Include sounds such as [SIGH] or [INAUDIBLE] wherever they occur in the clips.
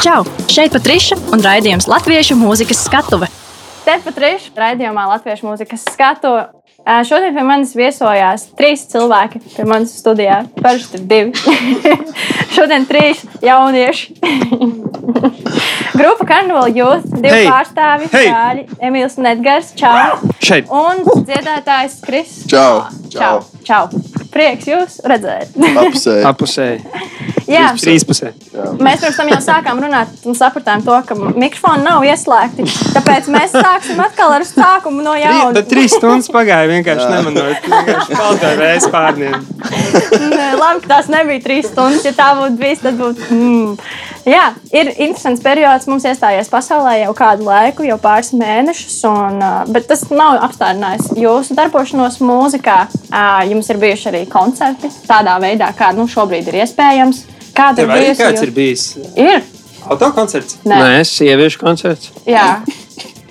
Čau! Šeit Patriša un raidījums Latviešu mūzikas skatuve. Te Patriša raidījumā Latviešu mūzikas skatuve. Šodien pie manis viesojās trīs cilvēki. Pie manis studijā parasti ir divi. [LAUGHS] Šodien trīs jaunieši. [LAUGHS] Grupa Karnevāla Youth, divi Hei! pārstāvji, Hei! Čāļi, Emīls un Edgars. Čau! Šeit. Un dziedātājs Kris. Čau! Čau! Čau! Prieks jūs redzēt! Apusē. [LAUGHS] Apusēji. [LAUGHS] Jā, Trīspusē. Mēs pirms tam jau sākām runāt un sapratām, to, ka mikrofoni nav ieslēgti. Tāpēc mēs sāksim atkal ar sākumu no jauna. Bet trīs stundas pagāja vienkārši nemanot. Vienkārši paldies reiz pārniem. [LAUGHS] Labi, ka tās nebija trīs stundas. Ja tā būtu bijis, tad būtu. Mm. Jā, ir interesants periods. Mums iestājies pasaulē jau kādu laiku, jau pāris mēnešus. Un, bet tas nav apstādinājis jūsu darbošanos mūzikā. Jums ir bijuši arī koncerti tādā veidā, kā nu, šobrīd ir iespējams. Kāda ir bijusi? kāds ir bijis? Ir. Autokoncerts? Nē. Nē, sieviešu koncerts. Jā,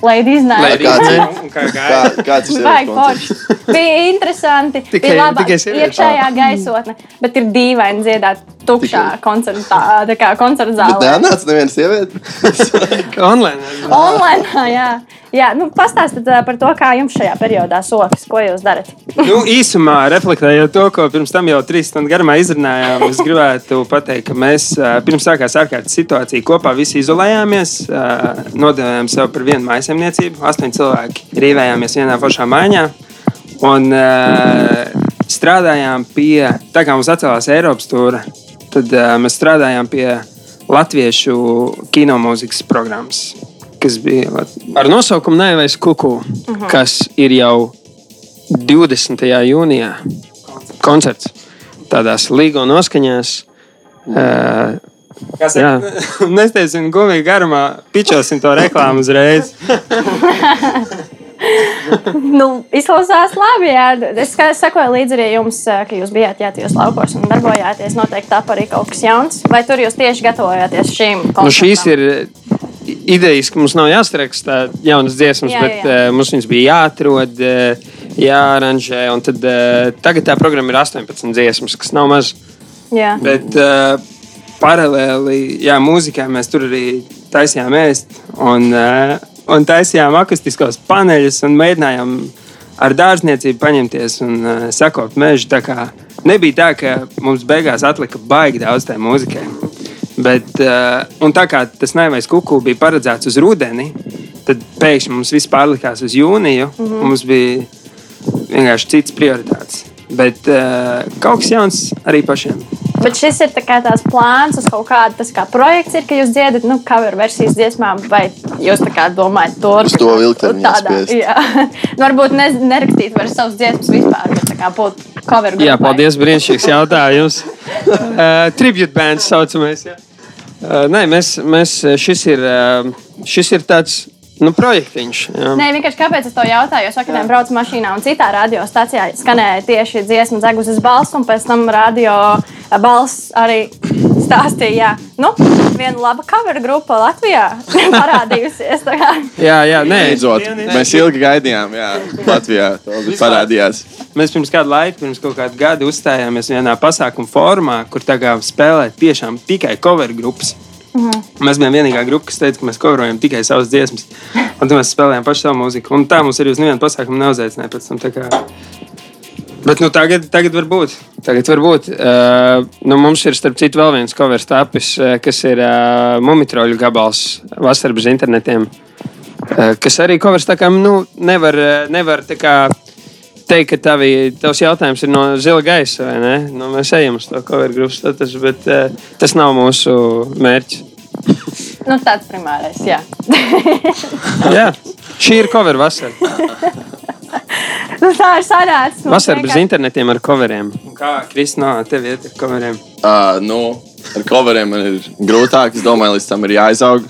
Ladies Night. Kāds ir? Kā Kā, kāds ir koncerts? forši. Bija interesanti. Tikai- bija laba iekšējā gaisotne, bet ir dīvaini dziedāt tukšā koncertā, tā kā koncerta Bet zālē. neatnāca neviena sieviete. [LAUGHS] Online. Online, jā. Jā. Nu, pastāstiet par to, kā jums šajā periodā sokas, ko jūs darat. Nu, īsumā reflektējot to, ko pirms tam jau trīs stundu garumā izrunājām, es gribētu pateikt, ka mēs pirms sākās ārkārtas situācija kopā visi izolējāmies, nodevām sev par vienu mājasemniecību. Astoņi cilvēki rīvējāmies vienā pašā mājā. Un strādājām pie, tā kā mums atcēlās Eiropas stūra, tad mēs strādājām pie latviešu kinomūzikas programmas, kas bija ar nosaukumu Nevis Kuku, kas ir jau 20. jūnijā koncerts tādās līgo noskaņās. Uh, Kas ir? [LAUGHS] Nesteigsim gumiju garumā, pičosim to reklāmu uzreiz. [LAUGHS] Nu, izklausās labi. Jā. Es sekoju līdzi arī jums, ka jūs bijāt jā, tajos laukos un darbojāties. Noteikti tā arī kaut kas jauns. Vai tur jūs tieši gatavojāties šīm Nu, koncertam? šīs ir idejas, ka mums nav jāsaraksta jaunas dziesmas, Jā, jā, bet jā. uh, mums viņas bija jāatrod, uh, jāaranžē. Tad, uh, tagad tā programma ir 18 dziesmas, kas nav maz. Jā. Bet uh, paralēli jā, mūzikai mēs tur arī taisījām ēst un, uh, un taisījām akustiskos paneļus un mēģinājām ar dārzniecību paņemties un uh, sakot mežu. Tā nebija tā, ka mums beigās atlika baigi daudz tai mūzikai. Bet, uh, un tā kā tas nevais kuku bija paredzēts uz rudeni, tad pēkšņi mums viss pārlikās uz jūniju. Mm -hmm. Mums bija vienkārši cits prioritāts. Bet uh, kaut kas jauns arī pašiem. Bet šis ir tā tās plāns uz kaut kādu tas kā projekts, ir, ka jūs dziedat nu, cover versijas dziesmām, vai jūs tā kā domājat to Uz to ilgtermiņā spiest. Jā, [LAUGHS] Nu, varbūt ne, nerakstīt vairs savas dziesmas vispār, bet tā kā būt cover Jā, grupai. paldies, brīnišķīgs jautājums. Uh, [LAUGHS] tribute bands saucamais. Jā. Nē, mēs, mēs, šis ir, šis ir tāds nu, projektiņš. Jā. Nē, vienkārši kāpēc es to jautāju? Jo sakām, braucu mašīnā un citā radiostacijā skanēja tieši dziesma Zeguzes balss, un pēc tam radio balss arī stāstīja, jā, nu, viena laba cover grupa Latvijā [LAUGHS] parādījusies. Jā, jā, nē, Beidzot, mēs ilgi gaidījām, jā, Latvijā. Parādījās. Mēs pirms kāda laika, pirms kaut kāda gada uzstājāmies vienā pasākuma formā, kur tā kā spēlēt tiešām tikai cover grupas. Mēs bijām vienīgā grupa, kas teica, ka mēs coverojam tikai savas dziesmas. Un tad mēs spēlējām pašu savu mūziku. Un tā mums arī uz nevienu pasākumu neuzaicināja pēc tam. Bet nu, tagad, tagad var būt. Tagad var būt. Uh, nu, mums ir starp citu vēl viens covers tapis, uh, kas ir uh, mumitroļu gabals vasarā bez internetiem. Uh, kas arī covers tā kā nu, nevar, nevar tā kā teikt, ka tavi, tavs jautājums ir no zila gaisa, vai ne? Nu, mēs ejam uz to cover grupas statusu, bet uh, tas nav mūsu mērķis. [LAUGHS] Nu, tāds primārais, jā. [LAUGHS] Jā, šī ir cover vasara. [LAUGHS] Nu, tā ir. Mums Vasara bez internetiem ar coveriem. Un Kā Kristina, tev iet ar coveriem? Uh, nu, ar coveriem man ir grūtāk. Es domāju, līdz tam ir jāizaug.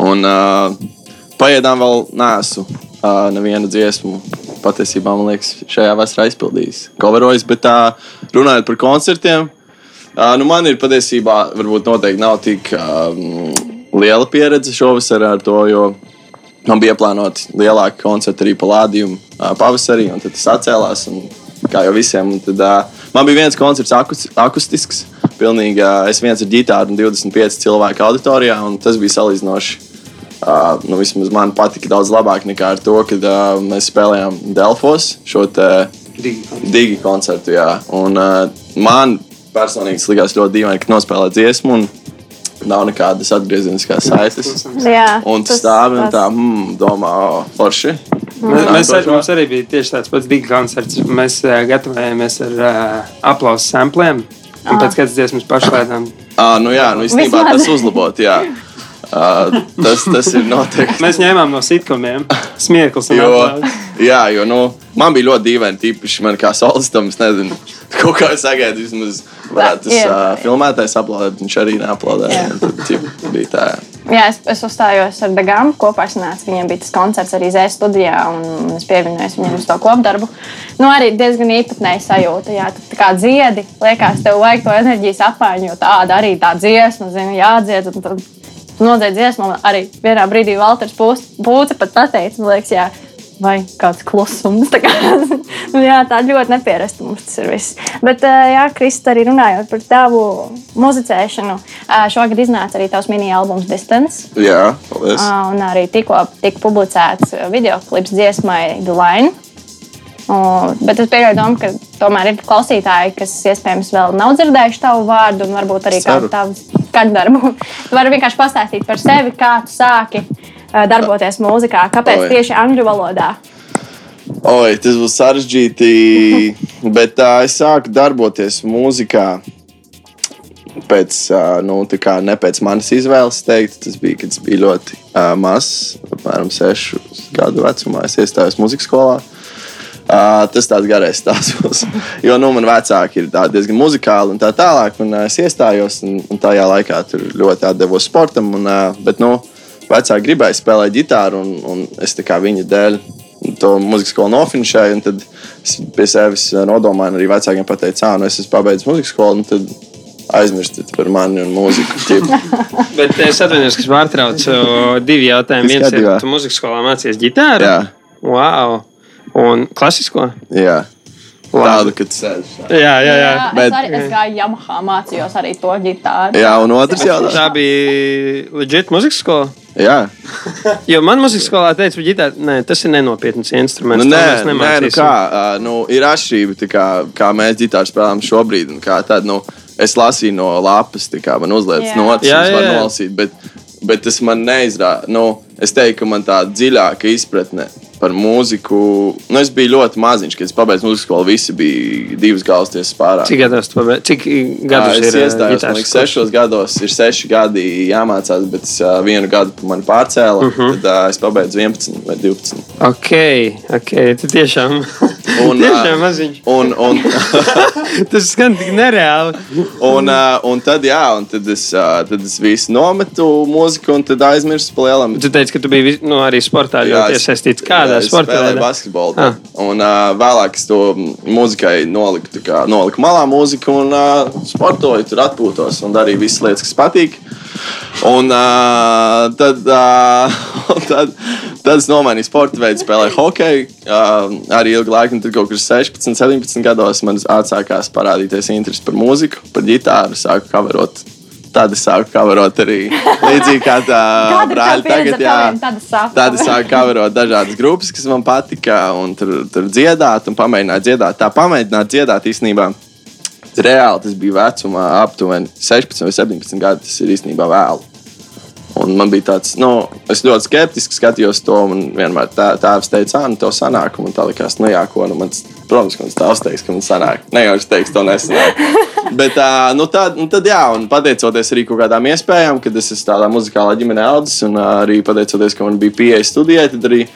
Un uh, pagaidām vēl nesu uh, nevienu dziesmu. Patiesībā man liekas, šajā vasarā izpildījis. Coverojis, bet uh, runājot par koncertiem, uh, nu man ir patiesībā, varbūt noteikti nav tik um, liela pieredze šovasar ar to, jo man bija plānoti lielāki koncerti arī palādījumi uh, pavasarī, un tad tas atcēlās. Un, kā jau visiem, tad, uh, man bija viens koncerts akus, akustisks pilnīgi, ā, es viens ar ģitāru un 25 cilvēku auditorijā, un tas bija salīdzinoši. Uh, nu, vismaz man patika daudz labāk nekā ar to, kad uh, mēs spēlējām Delfos šo te digi koncertu. Jā. Un, uh, man personīgi tas likās ļoti dīvaini, ka nospēlē dziesmu. Un, Nav nekādas atgriezeniskās saites. Jā, Un tas- stāvi un tā, mm, domā, oh, forši. Mēs, mēs arī, mums arī bija tieši tāds pats digs koncerts. Mēs uh, gatavojāmies ar uh, aplausu sampliem. Un pēc kādas dziesmas pašlaidām. Ah, nu jā, nu īstenībā Vismaz. tas uzlabot, jā. [LAUGHS] Uh, tas, tas ir noteikti. Mēs ņēmām no sitkomiem smieklus un Jo, aplausus. jā, jo nu, man bija ļoti dīvaini, tīpaši man kā solistam. Es nezinu, kaut kā sagaidu, vismaz varētu tas uh, filmētais aplaudēt. Viņš arī neaplaudēja. Jā. Tad, bija tā. Jā, es, es uzstājos ar Dāngāmu kopā. Sanācu, viņam bija tas koncerts arī Zēnas studijā, un es pievienojos viņam uz to kopdarbu. Nu, arī diezgan īpatnēji sajūta. Jā, tā kā dziedi, liekas, tev vajag to enerģijas apmaiņu, jo tāda arī tā dziesma, zini, jādzied. un tad Nodziedi dziesmu, un arī vienā brīdī Valters Pūce pat pateica, man liekas, jā, vai kāds klusums. Tā, kā, [LAUGHS] nu, jā, tā ļoti neparasta mums tas ir viss. Bet, jā, Krista, arī runājot par tavu muzicēšanu, šogad iznāca arī tavs mini-albums Distance. Jā, paldies. Un arī tikko tika publicēts video klips dziesmai The Line. Un, bet es pieļauju, domu, ka tomēr ir klausītāji, kas iespējams vēl nav dzirdējuši tavu vārdu, un varbūt arī Ceru. kādu tavu skaņdarbu. [LAUGHS] Tu vari vienkārši pastāstīt par sevi, kā tu sāki ā, darboties mūzikā, kāpēc Oi. tieši angļu valodā. Oi, tas būs sarežģīti. [LAUGHS] bet uh, es sāku darboties mūzikā. Pēc, uh, nu, kā ne pēc manas izvēles, teikt, tas bija, kad es biju ļoti uh, mazs, apmēram 6 gadu vecumā. Es iestājos muzikas skolā. Uh, tas tāds garais stāsts būs. [LAUGHS] Jo nu, man vecāki ir diezgan muzikāli un tā tālāk. Un, uh, es iestājos, un, un tajā laikā ļoti atdevos sportam. Un, uh, bet nu, vecāki gribēja spēlēt ģitāru, un, un es viņa dēļ to mūzikas skolu nofinišēju. un Tad es pie sevis nodomāju, arī vecākiem pateicu, ka nu, es esmu pabeidzis mūzikas skolu. un Tad aizmirstiet par mani un mūziku. [LAUGHS] Bet es atvainojos, ka es pārtraucu divi jautājumi. Viss Viens ir, tu muzikas skolā mācījies ģitāru? Jā, Wow! Un klasisko? jā. Labi. tādu, kad sēž. Jā, jā, jā. Jā, bet- es, arī, es gāju Yamaha, mācījos arī to ģitāru. Jā, un otrs jautājums. Tā bija leģit muzikas skola. Jā, [LAUGHS] Jo man muzikas skolā teica, ka ģitāra, nē, tas ir nenopietns instruments. Nu, to nē, nē, nu kā, uh, nu, ir atšķirība, kā, kā mēs ģitāru spēlējam šobrīd. un Kā, tad, nu, es lasīju no lapas, kā man uzliekas notis, Jā, es jā, varu nolasīt. Bet, bet tas man neizrāda. Nu, es teiktu, ka man tā dziļāka izpratne par mūziku. Nu, es biju ļoti maziņš, kad es pabeidzu mūzikas skolu. Visi bija divas galvasties pārāk. Cik gados tu pabeidz? Cik Jā, gadus es ir ā, iestājos, man liekas, sešos gados ir seši gadi jāmācās, bet es, uh, vienu gadu man pārcēla. Uh Mhm. -huh. Tad uh, es pabeidzu 11 vai 12. Ok, ok, tu tiešām. Un, [LAUGHS] tiešām ā, maziņš. Un, un, [LAUGHS] Tas skan tik nereāli. Un, uh, un tad, jā, un tad es, uh, tad es visu nometu mūziku, un tad aizmirsu par lielam. Tu teici, ka tu biji nu, arī sportā ļoti es- iesaistīts. Kādā jā, sportā? spēlēju veidā? basketbolu. Ah. Un uh, vēlāk es to mūzikai noliku, kā, noliku malā mūziku un uh, sportoju, tur atpūtos un darīju visas lietas, kas patīk. Un uh, tad, uh, [LAUGHS] un tad, tad es nomainīju sporta veidu, spēlēju hokeju. Uh, arī ilgu laiku, tad kaut kur 16, 17 gados man atsākās parādīties interesi par mūziku, par ģitāru, sāku kaverot. Tad es sāku kaverot arī līdzīgi kā tā [LAUGHS] brāļa tagad. Jā. Tad es sāku kaverot dažādas grupas, kas man patika, un tur, tur dziedāt, un pamēģināt dziedāt. Tā pamēģināt dziedāt īstenībā. Reāli tas bija vecumā aptuveni 16 vai 17 gadi. Tas ir īstenībā vēlu. Un man bija tāds, nu, es ļoti skeptiski skatījos to, un vienmēr tā, tēvs teica, ah, nu, tev sanāk, un man tā likās, nu, jā, ko, nu, man, protams, ka man tēvs teiks, ka man sanāk. Ne jau es teiktu, to nesanāk. Bet, uh, nu, tad, nu, tad, jā, un pateicoties arī kaut kādām iespējām, kad es esmu tādā muzikālā ģimenē audzis, un uh, arī pateicoties, ka man bija pieeja studijai, tad arī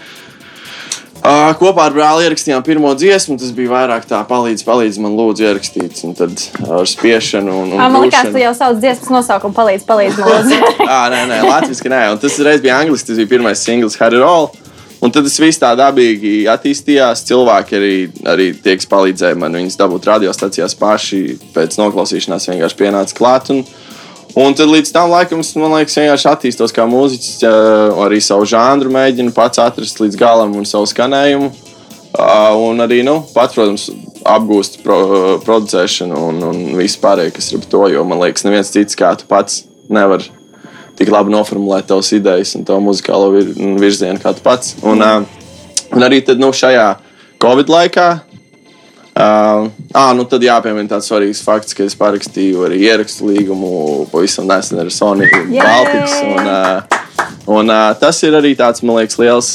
Uh, kopā ar brāli ierakstījām pirmo dziesmu. Tas bija vairāk tā, palīdz, palīdz man, lūdzu, ierakstīt. Un tad ar spiešanu un, un Ā, Man liekas, tu jau sauc dziesmas nosaukumu, palīdz, palīdz man lūdzu. [LAUGHS] Jā, nē, nē, latviešu nē. Un tas reiz bija angļuiski, tas bija pirmais singls, Harry Roll. Un tad tas viss tā dabīgi attīstījās. Cilvēki arī, arī tie, kas palīdzēja man viņus dabūt radiostacijās paši, pēc noklausīšanās vienkārši pienāca klāt. Un, un tad līdz tam laikam es liekas, vienkārši attīstos kā mūziķis, arī savu žanru mēģinu pats atrast līdz galam un savu skanējumu. Un arī, nu, pats, protams, apgūst pro, producēšanu un, un visu pārējo, kas ir ap to. Jo man liekas, neviens cits kā tu pats nevar tik labi noformulēt tavas idejas un tavu muzikālo vir, virzienu kā tu pats. Un, uh, un arī tad, nu, šajā Covid laikā. Uh, ah, nu tad jāpiemina tāds svarīgs fakts, ka es parakstīju arī ierakstu līgumu pavisam nesen ar Sony Baltics. Un, uh, un uh, tas ir arī tāds, man liekas, liels.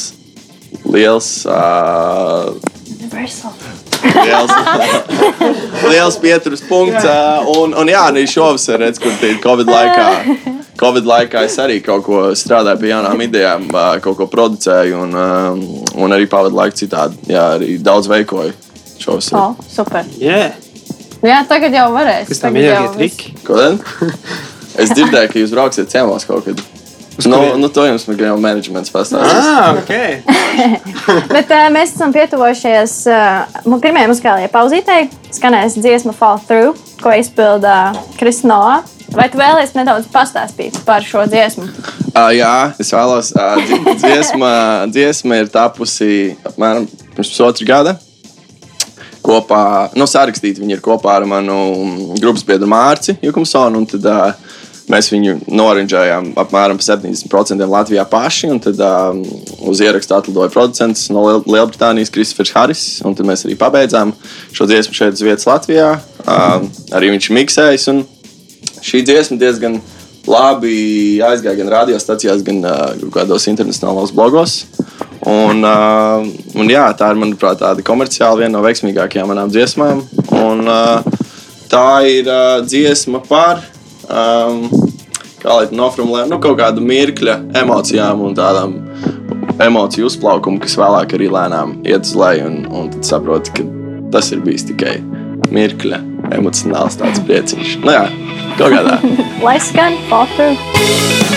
liels uh, Universal. Liels, liels pieturas punkts. Un, un jā, arī šovasar, redz, kur tie Covid laikā, Covid laikā es arī kaut ko strādāju pie jaunām idejām, kaut ko producēju un, un arī pavadu laiku citādi. Jā, arī daudz veikoju šovasar. Oh, super. Yeah. Jā, tagad jau varēs. Kas tam ir jāiet triki? Ko tad? [LAUGHS] Es dzirdēju, ka jūs brauksiet ciemos kaut kad. Nu, kurien? nu, to jums jau menedžments pastāstīs. Ah, ok. [LAUGHS] Bet uh, mēs esam pietuvojušies uh, pirmajai muzikālajai pauzītei. Skanēs dziesma Fall Through, ko izpilda Krisnoa. Vai tu vēlies nedaudz pastāstīt par šo dziesmu? Uh, jā, es vēlos. Uh, dzi- dziesma, dziesma ir tapusi apmēram pirms pusotra gada. Kopā, nu, sarakstīti viņi ir kopā ar manu grupas biedru Mārci Jukumsonu. un Tad, uh, mēs viņu norinģējām apmēram par 70% Latvijā paši. Tad uh, uz ierakstu atlidoja producents no Liel Lielbritānijas, Kristofers Haris. un Tad mēs arī pabeidzām šo dziesmu šeit uz vietas Latvijā. Uh, arī viņš un Šī dziesma diezgan labi aizgāja gan radiostacijās, gan uh, kādos internacionālos blogos. Un, uh, un jā, tā ir, manuprāt, tāda komerciāli viena no veiksmīgākajām manām dziesmām. Un, uh, tā ir uh, dziesma par, um, kā lai to noformulē, nu, kaut kādu mirkļa emocijām un tādām emociju uzplaukumu, kas vēlāk arī lēnām iet uz leju. Un, un tad saproti, ka tas ir bijis tikai mirkļa emocionāls tāds prieciņš. Nu, jā, kaut kādā. [LAUGHS] Lai skan Fall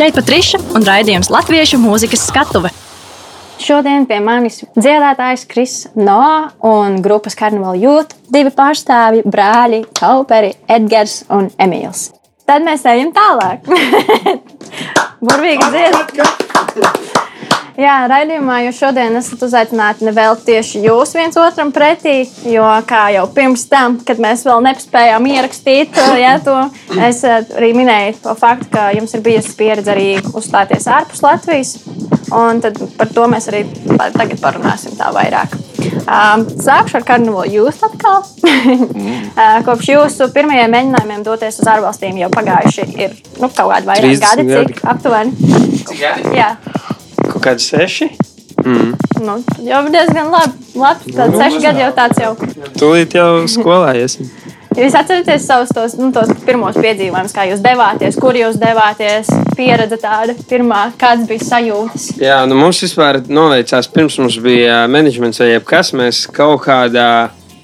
Šeit Patriša un raidījums Latviešu mūzikas skatuve. Šodien pie manis dziedātājs Kris Noā un grupas Carnival Youth divi pārstāvji - brāļi Kauperi, Edgars un Emīls. Tad mēs ejam tālāk. [LAUGHS] Burvīgi dziedāt! Jā, raidījumā jūs šodien esat uzaicināti ne vēl tieši jūs viens otram pretī, jo kā jau pirms tam, kad mēs vēl nespējām ierakstīt jā, to, es eh, arī minēju to faktu, ka jums ir bijusi pieredze arī uzstāties ārpus Latvijas. Un tad par to mēs arī tagad parunāsim tā vairāk. Um, Sākšu ar karnevālu jūs atkal. Uh, [LAUGHS] Kopš jūsu pirmajiem mēģinājumiem doties uz ārvalstīm jau pagājuši ir nu, kaut kādi vairāk 30 gadi, gadi. cik aptuveni. Jā, Kaut kādi seši. nu, tad jau diezgan labi. labi. Tad seši gadi jau tāds jau. Tūlīt jau skolā esmu. [LAUGHS] Jūs atceraties savus tos, nu, tos pirmos piedzīvojumus, kā jūs devāties, kur jūs devāties, pieredze tāda pirmā, kādas bija sajūtas. Jā, nu mums vispār noveicās, pirms mums bija menedžments vai jebkas. Mēs kaut kādā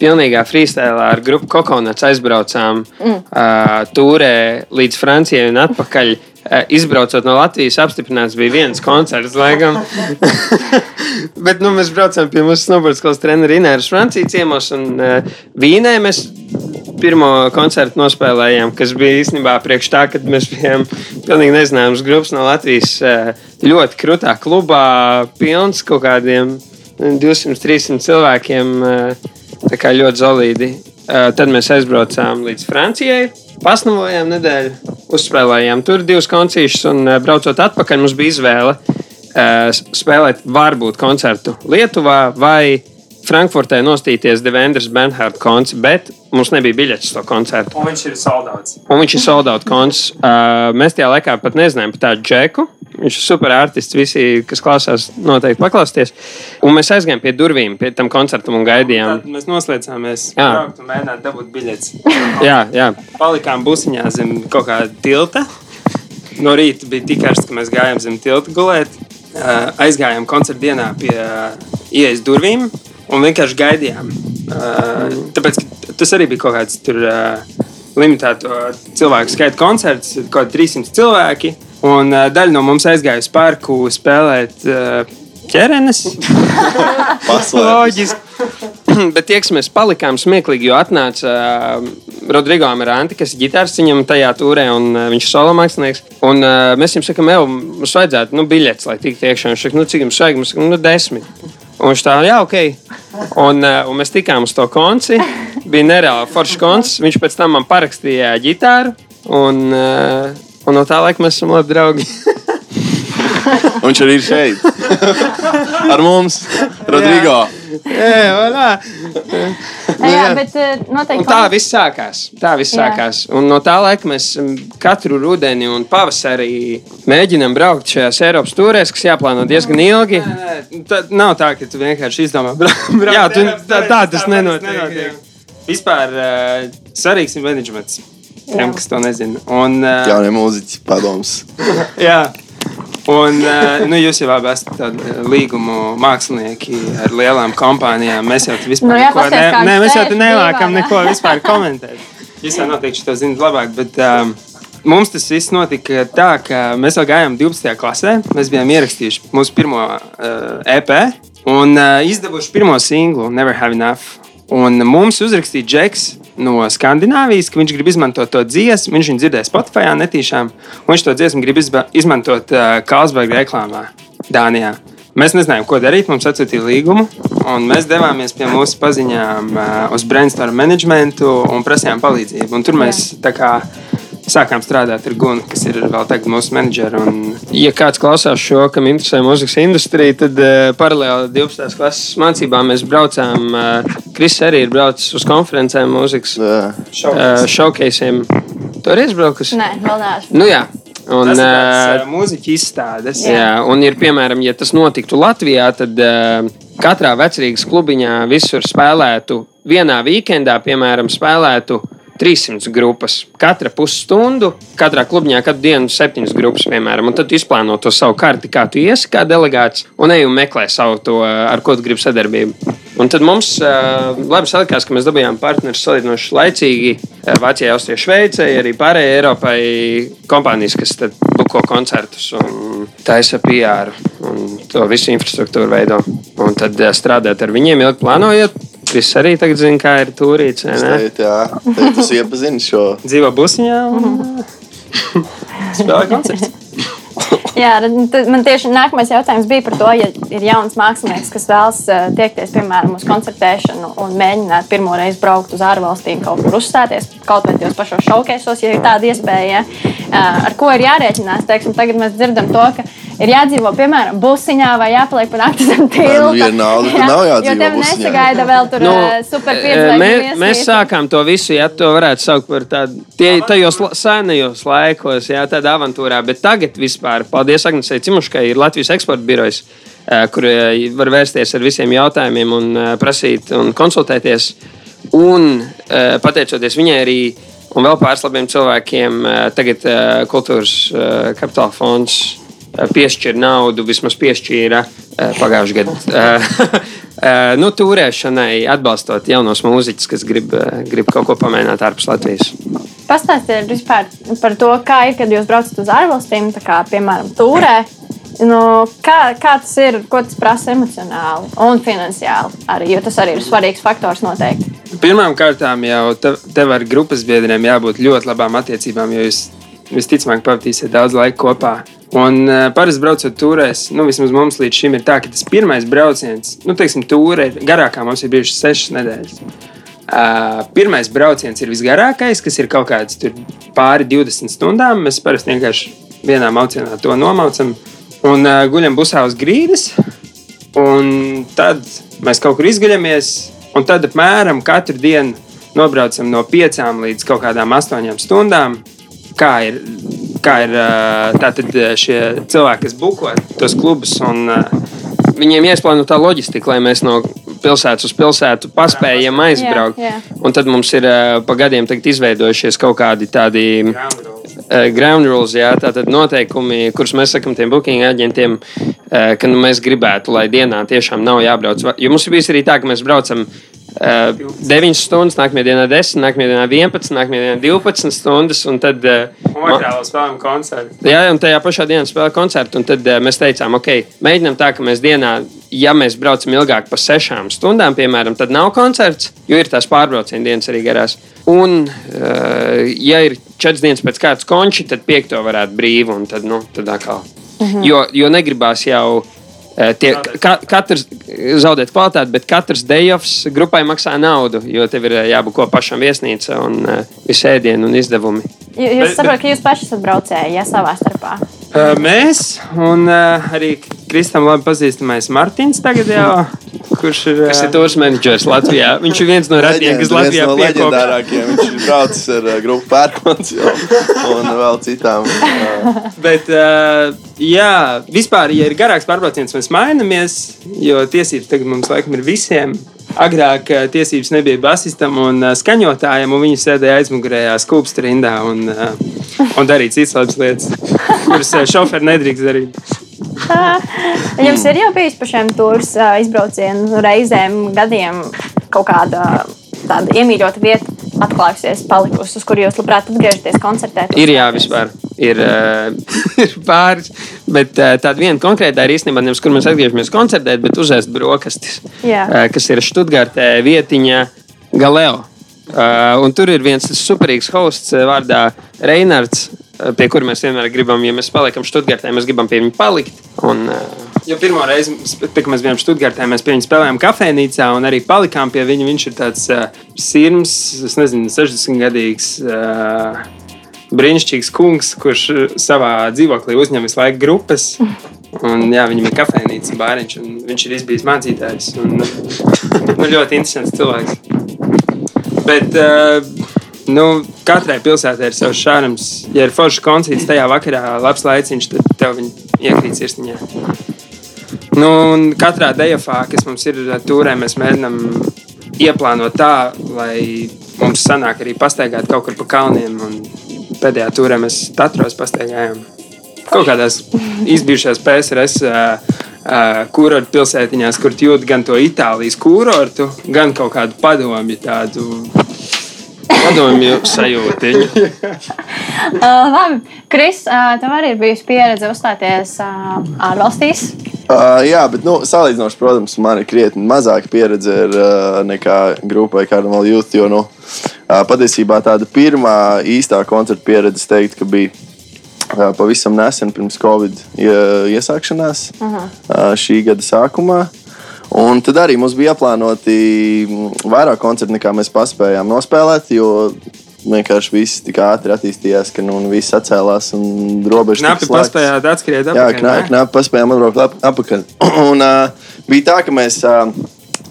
pilnīgā freestēlā ar grupu Kokonats aizbraucām mm. uh, tūrē līdz Francijai un atpakaļ. Uh, izbraucot no Latvijas, apstiprināts bija viens koncerts, laikam. [LAUGHS] Bet nu, mēs braucām pie mūsu snowboard skolas treneru Inēras Francijas ciemos un uh, Vīnē. Mēs pirmo koncertu nospēlējām, kas bija īstenībā priekš tā, kad mēs bijām pilnīgi nezināmas grupas no Latvijas. eh, Ļoti krutā klubā, pilns kaut kādiem 200-300 cilvēkiem. eh, Tā kā ļoti zelīdi. Eh, Tad mēs aizbraucām līdz Francijai, pasnavojām nedēļu, uzspēlējām. Tur divus koncertus, un eh, braucot atpakaļ mums bija izvēle eh, spēlēt varbūt koncertu Lietuvā vai Frankfurtē nostīties Devendras Bernhardt koncertu, bet mums nebija biļetes to koncertu. Un viņš ir soldāts. Un viņš ir soldāts koncerts. Uh, mēs tajā laikā pat nezinājām par tādu džeku. Viņš ir super artists. Visi, kas klausās, noteikti paklausties. Un mēs aizgājām pie durvīm, pie tam koncertam un gaidījām. Tad mēs noslēdzāmies. Jā. un mēģināt dabūt biļetes. [LAUGHS] Jā, jā. Palikām busiņā zem kaut kāda tilta. No rīta bija tik karsts, ka mēs gājām zem tilta gulēt. Uh, Aizgājām koncerta dienā pie uh, ielas durvīm un vienkārši gaidījām. Uh, Tāpēc tas arī bija kaut kāds tur. Uh, Limitēto cilvēku skaita koncerts, kaut kādi 300 cilvēki. Un uh, daļa no mums aizgāja uz parku spēlēt uh. [LAUGHS] Paslēpts. Loģiski. [CLEARS THROAT] Bet tie, kas mēs palikām smieklīgi, jo atnāca uh, Rodrigo Amarante, kas ir ģitārs viņam tajā turē, un uh, viņš ir solo mākslinieks. Un uh, mēs viņam sakām, jau mums vajadzētu nu, biļetes, lai tiktu iekšā. Viņš saka, nu, cik jums vajag? Mums saka, nu, desmit. Un viņš tā, jā, ok. Un, uh, un mēs tikām uz to konci. Bija nereāli foršs koncis. Viņš pēc tam man parakstīja ģitāru. Un, uh, un no tā laika mēs esam labi draugi. Viņš arī ir šeit. Ar mums, Rodrigo. jā, voilà. Jā, bet noteikti. Un tā viss sākās. Tā viss Jā. sākās. Un no tā laika mēs katru rudeni un pavasarī mēģinām braukt šajās Eiropas stūrēs, kas jāplāno diezgan ilgi. Tā nav tā, ka tu vienkārši izdomā, [LAUGHS] braukt. Jā, tu- tā- tā tas nenotiek, jā. Vispār uh, svarīgs ir menedžments. Tiem, kas to nezina. Un, uh, Jaunie mūziķi padoms. [LAUGHS] jā. Un, uh, nu, jūs jau abi esat tādi uh, līgumu mākslinieki ar lielām kompānijām. Mēs jau vispār Nu jā, neko, ne, ne, mēs jau nelākam neko vispār komentēt. Jūs jau noteikti to zinat labāk, bet um, mums tas viss notika tā, ka mēs vēl gājām 12. klasē. Mēs bijām ierakstījuši mūsu pirmo uh, EP un uh, izdevuši pirmo singlu Never Have Enough. Un mums uzrakstīja Džeks no Skandināvijas, ka viņš grib izmantot to dziesmu. Viņš viņu dzirdēja Spotify, netīšām. un Viņš to dziesmu grib izmantot uh, Kalsberga reklāmā Dānijā. Mēs nezinājām, ko darīt. Mums atsūtīja līgumu, un mēs devāmies pie mūsu paziņām uh, uz brainstorm managementu un prasījām palīdzību. Un tur mēs tā kā sākām strādāt ar Gunu, kas ir vēl tagad mūsu menedžeri. Un... Ja kāds klausās šo, kam interesē mūzikas industrija, tad uh, paralēli 12. klases mācībām mēs braucām. Uh, Kris arī ir braucis uz konferencēm, mūzikas Jā. uh, showcaseiem. Tu arī esi braucis? Nē, vēl neesmu. Nu jā. Un, Tas ir uh, tāds uh, mūziķa izstādes. Jā, un ir piemēram, ja tas notiktu Latvijā, tad uh, katrā vecrīgas klubiņā visur spēlētu vienā weekendā, piemēram, spēlētu 300 grupas. Katra pusstundu, katrā klubiņā katru dienu septiņas grupas, piemēram. Tad izplāno to savu karti, kā tu iesi kā delegāts, un ej un meklē savu to, ar ko tu gribi sadarbību. Un tad mums uh, labi salikās, ka mēs dabūjām partnerus salīdzinoši laicīgi. Vācijai, Austrijai, Šveicei, arī pārējai Eiropai kompānijas, kas buko koncertus un taisa PR un to visu infrastruktūru veido. Un tad strādāt ar viņiem, ilgi plānojot. Viss arī tagad zina, kā ir turīts. vai ne? Teikt, jā, teikt, tas iepazina šo. Dzīvo busiņā un [LAUGHS] spēlē koncerts. [LAUGHS] Jā, man tieši nākamais jautājums bija par to, ja ir jauns mākslinieks, kas vēlas eh, tiekties, piemēram, uz koncertēšanu un mēģināt pirmo reizi braukt uz ārvalstīm, kaut kur uzstāties, kaut vai tajos pašos šaukēsos, ja ir tāda iespēja. Ja? Eh, Ar ko ir jārēķinās? Teiksim, tagad mēs dzirdam to, ka ir jādzīvo, piemēram, busiņā vai jāpaliek pa nakti zem tilta. viena nauda, tur nav jādzīvo Jo tev busiņā. nesagaida vēl tur Nu, nu, super eh, piedzēļu mē, mēs sākām to visu, ja to varētu saukt par tādu tie- tajos senajos laikos, jā, tādā avantūrā. Bet tagad vispār, paldies Agnesei Cimuškai, ir Latvijas eksporta birojas, eh, kur eh, var vērsties ar visiem jautājumiem un eh, prasīt un konsultēties. Un eh, pateicoties viņai arī un vēl pāris labiem cilvēkiem, eh, tagad eh, Kultūras eh, kapitāla fonds eh, piešķir naudu, vismaz piešķīra eh, pagājušajā gadā. [LAUGHS] Eh, nu, turēšanai, atbalstot jaunos mūziķus, kas grib, eh, grib kaut ko pamēģināt ārpus Latvijas. Pastāstiet vispār par to, kā ir, kad jūs braucat uz ārvalstīm, tā kā, piemēram, tūrē. Nu, kā, kā tas ir, ko tas prasa emocionāli un finansiāli? Arī, jo tas arī ir svarīgs faktors noteikti. Pirmkārt, jau tev, tev ar grupas biedriem jābūt ļoti labām attiecībām, jo jūs visticamāk pavadīsiet daudz laika kopā. Un uh, parasti braucot turēs, nu, vismaz mums līdz šim ir tā, ka tas pirmais brauciens, nu, teiksim, tūre ir garākā, mums ir bijušas sešas nedēļas. Uh, pirmais brauciens ir visgarākais, kas ir kaut kāds pāri 20 stundām. Mēs parasti vienkārši vienā maucienā to nomaucam un uh, guļam busā uz grīdas. Un tad mēs kaut kur izgaļamies, un tad apmēram katru dienu nobraucam no 5 līdz kaut kādām 8 stundām. Kā ir, kā ir tātad šie cilvēki, kas buko tos klubus, un viņiem jāizplāno tā loģistika, lai mēs no pilsētas uz pilsētu paspējam aizbraukt. Jā, jā. Un tad mums ir pa gadiem izveidojušies kaut kādi tādi ground rules, jā, tātad noteikumi, kurus mēs sakām tiem booking aģentiem, ka nu, mēs gribētu, lai dienā tiešām nav jābrauc. Jo mums ir bijis arī tā, ka mēs braucam uh, 9 stundas, nākamajā dienā 10, nākamajā dienā 11, nākamajā dienā 12 stundas. Un tad, uh, Otrā vēl spēlējam koncertu. Jā, un tajā pašā dienā spēlēja koncertu. un Tad uh, mēs teicām, ok, mēģinām tā, ka mēs dienā, ja mēs braucam ilgāk par sešām stundām, piemēram, tad nav koncerts, jo ir tās pārbrauciena dienas arī garās. Un, uh, ja ir četras dienas pēc kārtas konči, tad piekto varētu brīvi. un Tad, nu, tad atkal. jo, jo negribās jau. Eh, Tie, ka, katrs zaudēt kvalitāti, bet katrs dejovs grupai maksā naudu, jo tev ir eh, jābuko pašam viesnīca un visu ēdienu un izdevumi. J- Jūs saprotat, ka jūs paši esat braucēji ja, savā starpā. Mēs un uh, arī Kristam labi pazīstamais Martins tagad jau, kurš ir. Kas ir tūris menedžers Latvijā? Viņš ir viens no retiem, kas Latvijā no piekopā. leģendārākajiem. Viņš ir braucis ar uh, grupu pērkons un vēl citām. Uh, Bet, uh, jā, vispār, ja ir garāks pārbrauciens, mēs mainamies, jo tiesības tagad mums laikam ir visiem. Agrāk ā, tiesības nebija basistam un ā, skaņotājam, un viņi sēdēja aizmugurējā skūpstu rindā un, ā, un darīja citas labas lietas, kuras šoferi nedrīkst darīt. [LAUGHS] Jums ir jau bijis pa šiem tūrus izbraucienu reizēm, gadiem kaut kāda tāda iemīļota vieta atklājusies, palikusi, uz kuru jūs labprāt atgriežaties koncertēt. Ir jā, vispār. Ir, uh, [LAUGHS] ir pāris, bet uh, tāda viena konkrēta ir īstenībā nevis, kur mēs atgriežamies koncertēt, bet uzēst brokastis, Jā. uh, kas ir Študgārtē vietiņa Galeo. Un tur ir viens superīgs hosts vārdā Reinards, pie kura mēs vienmēr gribam, ja mēs paliekam Študgārtē, mēs gribam pie viņa palikt. Un, uh, Jo pirmo reizi, kad mēs bijām Stuttgartā, mēs pie viņa spēlējām kafejnīcā un arī palikām pie viņa. Viņš ir tāds uh, sirds, es nezinu, 60 gadīgs. Uh, Brīnišķīgs kungs, kurš uh, savā dzīvoklī uzņem visu laiku grupas. Un, jā, viņam ir kafejnīca, bāriņš, un viņš ir izbijis mācītājs. Un, nu, ļoti interesants cilvēks. Bet uh, nu, katrai pilsētai ir savs šārums. Ja ir foršs koncerts tajā vakarā, labs laiciņš, tad tev viņi iekrīt sirsniņā. Nu, katrā dejafā, kas mums ir tūrē, mēs mēģinām ieplānot tā, lai mums sanāk arī pastaigāt kaut kur pa kalniem. Un pēdējā tūrē mēs Tatros pastaigājām kaut kādās izbijušās PSRS. Uh, uh, kurortu pilsētiņās, kur tu jūti gan to Itālijas kurortu, gan kaut kādu padomju tādu padomju sajūtiņu. [LAUGHS] Uh, labi, Kris, uh, tev arī ir bijusi pieredze uzstāties uh, ārvalstīs. Uh, jā, bet nu, salīdzinoši, protams, man ir krietni mazāka pieredze ar, uh, nekā grupai Carnival Youth. Jo nu, uh, patiesībā tāda pirmā īstā koncerta pieredze, es teiktu, ka bija uh, pavisam nesen pirms Covid ie- iesākšanās uh, šī gada sākumā. Un tad arī mums bija plānoti mm, vairāk koncertu, nekā mēs paspējām nospēlēt, jo vienkārši viss tik ātri attīstījās, ka nu, viss atcēlās un robežas Knapi paspējāt atskriet Jā, atpakaļ. knāp, ne? knāp, paspējām atbraukt atpakaļ. [CLEARS THROAT] Un uh, bija tā, ka mēs uh,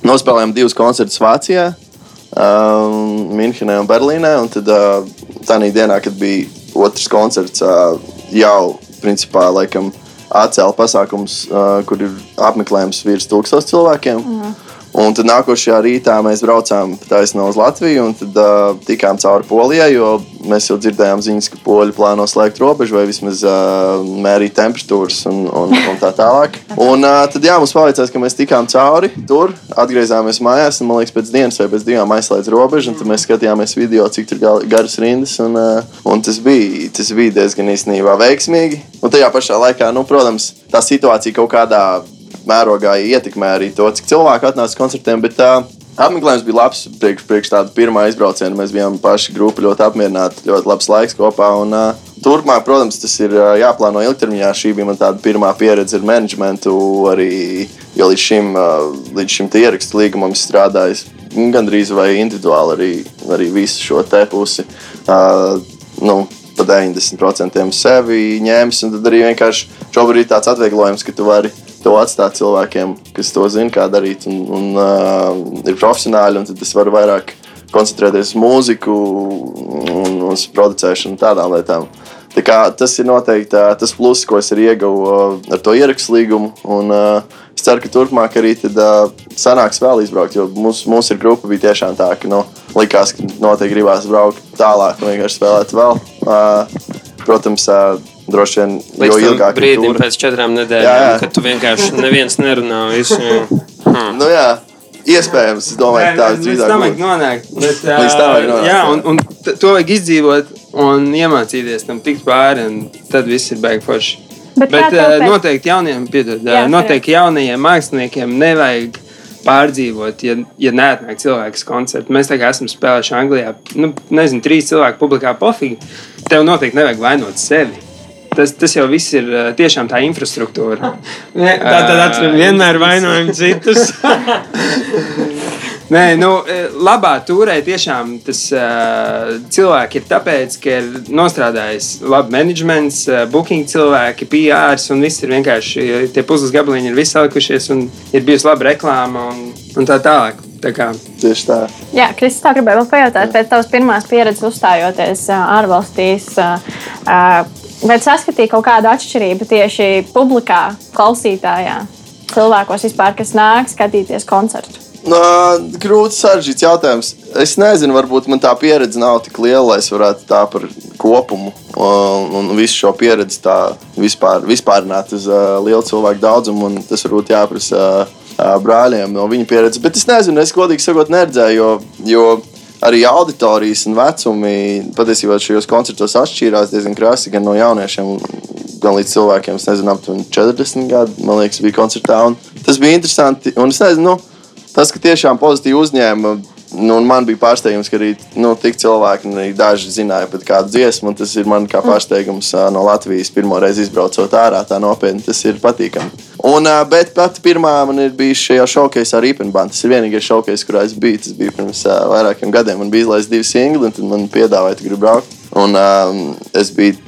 nospēlējām divus koncertus Vācijā, uh, Minhenē un Berlīnē. Un tad uh, tā dienā, kad bija otrs koncerts, uh, jau principā laikam atcēla pasākums, uh, kur ir apmeklējums virs tūkstošiem cilvēkiem. Mm. Un tad nākošajā rītā mēs braucām taisnām uz Latviju un tad, uh, tikām cauri Polijai, jo mēs jau dzirdējām ziņas, ka poļi plāno slēgt robežu vai vismaz uh, mērīt temperatūras un, un, un tā tālāk. Un uh, tad jā, mums paveicās, ka mēs tikām cauri tur, atgriezāmies mājās un man liekas, pēc dienas vai pēc divām aizslēdz robežu. Tad mēs skatījāmies video, cik tur garas rindas. Un, uh, un tas, bija, tas bija diezgan īstenībā veiksmīgi. Un tajā pašā laikā, nu, protams, tā situācija kaut kādā mērogā ietekmē arī to, cik cilvēku atnāca uz koncertiem. Bet uh, apmeklējums bija labs priekš, priekš tāda pirmā izbrauciena. Mēs bijām paši grupa ļoti apmierināti, ļoti labs laiks kopā. Un, uh, turpmāk, protams, tas ir uh, jāplāno ilgtermiņā. Šī bija man tāda pirmā pieredze ar menedžmentu. Arī, jo līdz šim, uh, līdz šim ierakstu līgumam es strādāju gandrīz vai individuāli arī, arī visu šo te pusi. Uh, nu, Pa 90% sevi ņēmis, tad arī vienkārši šobrīd ir tāds atvieglojums, ka tu vari to atstāt cilvēkiem, kas to zina, kā darīt, un, un uh, ir profesionāli. un Tad es varu vairāk koncentrēties uz mūziku, un uz producēšanu, tādām lietām. Tā kā, tas ir noteikti uh, tas pluss, ko es ieguvu uh, ar to ierakstu līgumu. Un, uh, es ceru, ka turpmāk arī tad, uh, sanāks vēl izbraukt, jo mūsu mūs grupa bija tiešām tā, ka nu, likās, ka noteikti gribās braukt tālāk un vienkārši spēlēt vēl. Uh, protams, uh, droši vien tam ilgāk ir brīdim, tūre. pēc četrām Jā, nedēļām, jā. kad tu vienkārši [LAUGHS] neviens nerunā. Visu, jā. Nu, jā, iespējams, es domāju, ka tāds drīzāk tam vajag nonākt. Bet, [LAUGHS] Līdz tam vajag nonākt, Jā, jā. un, un to vajag izdzīvot un iemācīties tam tikt pāri, un tad viss ir beigas forši. Bet Bet uh, noteikti jauniem, piedod, Jā, jā, noteikti jaunajiem māksliniekiem nevajag pārdzīvot, ja, ja neatnāk cilvēks koncertu. Mēs tā kā esam spēlējuši Anglijā, nu, nezinu, trīs cilvēku publikā pofīgi. Tev noteikti nevajag vainot sevi. Tas, tas jau viss ir uh, tiešām tā infrastruktūra. [LAUGHS] Tā tad atceram, vienmēr vainojam citus. [LAUGHS] Nē, nu, eh, labā turē tiešām tas uh, cilvēki ir tāpēc, ka ir nostrādājis labi menedžments, uh, booking cilvēki, PRs un viss ir vienkārši eh, tie puzles gabaliņi ir visi salikušies un ir bijusi laba reklāma un, un tā tālāk. Tā kā, Tieši tā. Jā, Kristis, tā gribēju vēl pajautāt, pēc tavas pirmās pieredzes uzstājoties ārvalstīs. Vai saskatīja kaut kādu atšķirību tieši publikā, klausītājā, cilvēkos vispār, kas nāk skatīties koncertu? Nā, grūti sarežģīts jautājums. Es nezinu, varbūt man tā pieredze nav tik liela, lai es varētu tā par kopumu un, un visu šo pieredzi tā vispār, vispārināt uz uh, lielu cilvēku daudzumu. Tas varbūt jāprasa uh, brāļiem no viņa pieredzes. Bet es nezinu, es godīgi sakot, neredzēju, jo, jo arī auditorijas un vecumi patiesībā šajos koncertos atšķīrās diezgan krasi gan no jauniešiem. Gan līdz cilvēkiem, es nezinu, aptuveni 40 gadi, man liekas, bija koncertā. Tas bija interesanti. Un es nezinu, nu, tas, ka tiešām pozitīvi uzņēma. Nu, man bija pārsteigums, ka arī nu, tik cilvēki, un arī daži zināja pat kādu dziesmu. Tas ir man kā pārsteigums ā, no Latvijas. Pirmo reizi izbraucot ārā, tā nopietni tas ir patīkami. Un, bet pat pirmā man ir bijusi šajā šovakā ar Rīpenbānu. Tas ir vienīgais šovakais, kurā es biju. Tas bija pirms vairākiem gadiem. Man bija izlaists divi singli, un tad man piedāvāja, ka gribu braukt. Un um, es biju.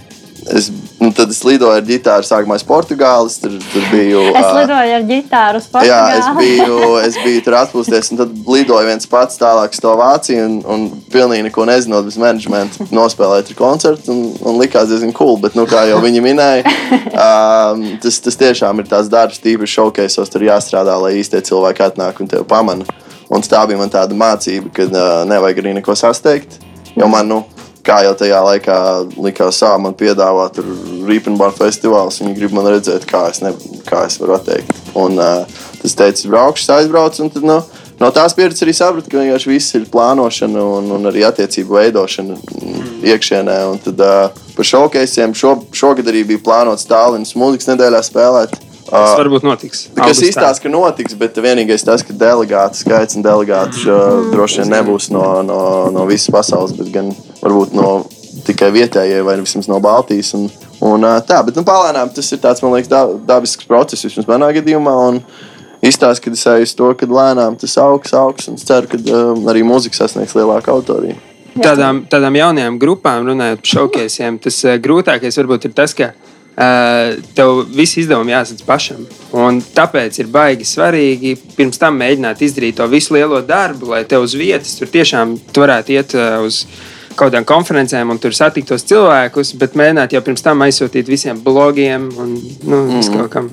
Es, nu, tad es lidoju ar ģitāru, sākumā uz Portugāles. Tur, tur biju. Es lidoju ar ģitāru uz Jā, es Portugāli. biju, es biju tur atpūsties, un tad lidoju viens pats tālāk uz to Vāciju. Un, un pilnīgi neko nezinot, bez menedžmenta nospēlēju tur koncertu. Un, un likās diezgan cool. Bet, nu, kā jau viņi minēja, um, tas, tas tiešām ir tāds darbs, tīpaši šaukaisos. Tur jāstrādā, lai īstie cilvēki atnāk un tevi pamana. Un tā bija man tāda mācība, ka uh, nevajag arī neko sasteigt. Jo man, nu, kā jau tajā laikā likās, sā, man piedāvā tur Rīpenbāra festivāls. Viņi grib man redzēt, kā es, ne, kā es varu atteikt. Un uh, tas teica, braukšu, aizbraucu. Un tad, nu, no tās pieredzes arī sapratu, ka vienkārši viss ir plānošana un, un arī attiecību veidošana mm, iekšienē. Un tad uh, par šokeisiem šo, šogad arī bija plānots Stālinas mūzikas nedēļā spēlēt. Tas Uh, varbūt notiks. Augustā. izstāstu, ka notiks, bet vienīgais tas, ka delegātu skaits un delegātu mm. droši vien nebūs no, no, no visas pasaules, bet gan varbūt no tikai vietējie vai vismaz no Baltijas. Un, un, ā, tā, bet nu, palēnām tas ir tāds, man liekas, da, dabisks process vismaz manā gadījumā. Un, Izstāst, ka es uz to, ka lēnām tas augs, augs, un es ceru, ka um, arī mūzika sasniegs lielāku autoriju. Tādām, tādām jaunajām grupām, runājot par šokeisiem, tas uh, grūtākais varbūt ir tas, ka uh, tev visi izdevumi jāsadz pašam. Un tāpēc ir baigi svarīgi pirms tam mēģināt izdarīt to visu lielo darbu, lai tev uz vietas tur tiešām tu varētu iet uh, uz kaut kādām konferencēm un tur satikt tos cilvēkus, bet mēģināt jau pirms tam aizsūtīt visiem blogiem un nu, mm. kaut kam.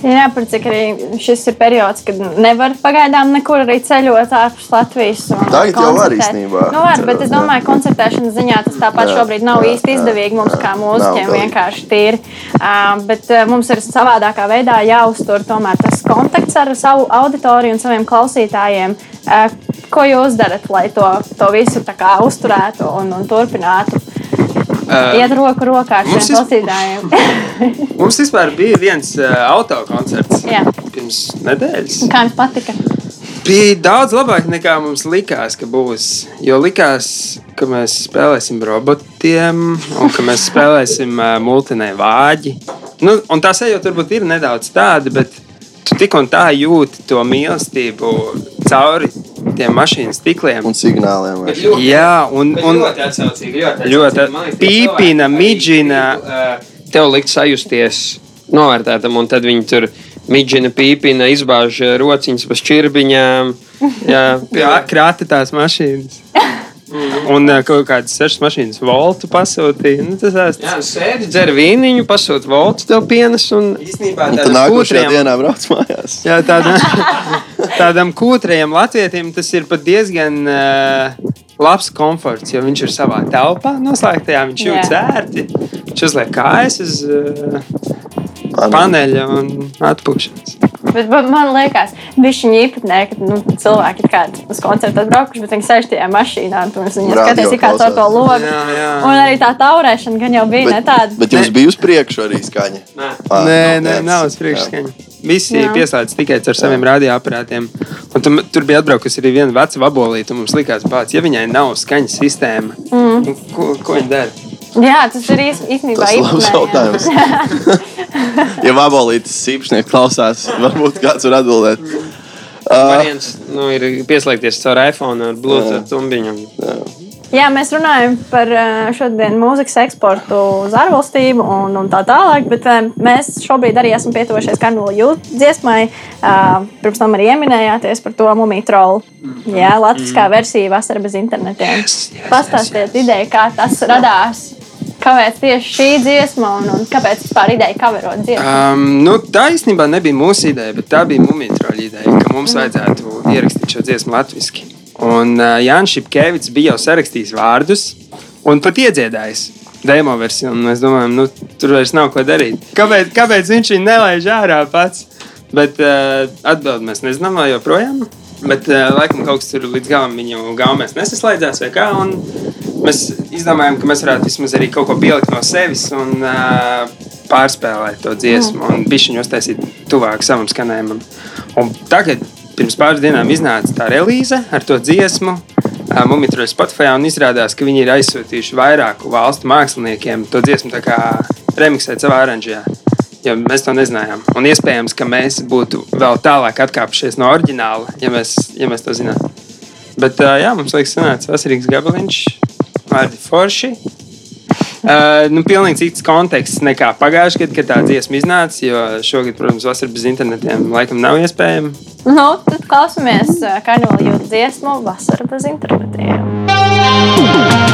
Jā, cik arī šis ir periods, kad nevar pagaidām nekur arī ceļot ārpus Latvijas. Tagad jau var koncertēt. īstenībā Nu, var, bet es domāju, ka koncertēšanas ziņā tas tāpat Jā, šobrīd nav jā, īsti izdevīgi mums jā, kā mūziķiem vienkārši tīri. Uh, bet uh, mums ir savādākā veidā jāuztur tomēr tas kontakts ar savu auditoriju un saviem klausītājiem. Uh, ko jūs darat, lai to, to visu uzturētu un, un turpinātu? Uh, Iet roku rokā ar mums šiem klausītājiem. [LAUGHS] Mums vispār bija viens uh, autokoncerts Jā. pirms nedēļas. Kā jums patika? Bija daudz labāk nekā mums likās, ka būs. Jo likās, ka mēs spēlēsim robotiem, un ka mēs spēlēsim uh, multinē vāģi. Nu, un tā sajūta varbūt ir nedaudz tāda, bet tu tik un tā jūti to mīlestību cauri tiem mašīnas stikliem. Un signāliem. vai? Jā, un, un ļoti atsaucīgi. Ļoti, ļoti atsaucīgi. Pīpina, midžina. uh, Tev likt sajusties novērtētam, un tad viņi tur midžina, pīpina, izbāž uh, rociņas pa šķirbiņām. [LAUGHS] Jā, krā- krāta tās mašīnas. [LAUGHS] Un uh, kaut kādas sešas mašīnas voltu pasūtīja. Nu, tas tās- Jā, sēdi, dzer vīniņu, pasūta volts tev pienes. Un... īstenībā tādam nākošajā dienā brauc mājās. Jā, tādam, [LAUGHS] tādam kūtrējam latvietim tas ir pat diezgan uh, labs komforts, jo viņš ir savā telpā noslēgtajā, viņš jūtas ērti. Viņš uzliek kājas uz uh, paneļa un atpūšas. Bet man- man liekas, viņš ir īpatnē, ka nu, cilvēki ir kādi uz koncertu atbraukuši, bet viņi sēž tajā mašīnā un skaties, kā caur to klausās. logu. Jā, jā. Un arī tā taurēšana gan jau bija ne Bet, tāda. bet jums bija uz priekšu arī skaņa. Nē. Ah, Nē, nu, nē, tāds. nav uz priekšskaņa. Visi Jā. pieslēdz tikai ar saviem radioaparātiem. Un tu, tur bija atbraukusi arī viena veca vabolīte. un Mums likās, bāc, ja viņai nav skaņas sistēma, mm. ko, ko viņa dara? [LAUGHS] Jā, tas ir īs- īstenībā Tas ir labs jā. jautājums. [LAUGHS] ja vabolītes īpašnieks klausās, varbūt kāds var atbildēt. Uh, Variants nu, ir pieslēgties caur iPhone ar Bluetooth tumbiņu. Jā, mēs runājam par šodien mūzikas eksportu uz ārvalstīm un, un tā tālāk, bet mēs šobrīd arī esam pietuvušies Karnola jūtas dziesmai. Eh, Pirms tam arī ieminējāties par to mumiju trolu. Jā, latviskā versija vasara bez internetiem. Yes, yes, Pastāstiet ideju, kā tas radās. Kāpēc tieši šī dziesma un, un kāpēc vispār ideja kaverot dziesmu? Um, nu, tā īstenībā nebija mūsu ideja, bet tā bija Mumijtroļa ideja, ka mums vajadzētu ierakstīt šo dziesmu latviešu. Un uh, Jānis Šepkevits bija jau sarakstījis vārdus un pat iedziedājis demo versiju. Mēs domājam, nu, tur vairs nav ko darīt. Kāpēc, kāpēc viņš viņu nelaiž ārā pats? Bet uh, atbildi mēs nezinām vēl joprojām. Bet uh, laikam kaut kas tur līdz galam viņu gaumēs nesaslēdzās vai kā. un Mēs izdomājām, ka mēs varētu vismaz arī kaut ko pielikt no sevis un uh, pārspēlēt to dziesmu un bišķiņu uztaisīt tuvāk savam skanējumam. Un tagad, pirms pāris dienām, iznāca tā relīze ar to dziesmu. Mumijtroļa Spotify un izrādās, ka viņi ir aizsūtījuši vairāku valstu māksliniekiem to dziesmu tā kā remiksēt savā oranžijā. Jo mēs to nezinājām. Un iespējams, ka mēs būtu vēl tālāk atkāpušies no oriģināla, ja mēs, ja mēs to zinātu. Bet uh, jā, mums liekas, sanāca vasarīgs gabaliņš, vārdi forši. Uh, nu, pilnīgi cits konteksts nekā pagājušajā gadā, kad tā dziesma iznāca. Jo šogad, protams, vasarā bez internetiem laikam nav iespējama. Nu, tad klausāmies Karnola jūtas dziesmu vasara bez internetiem.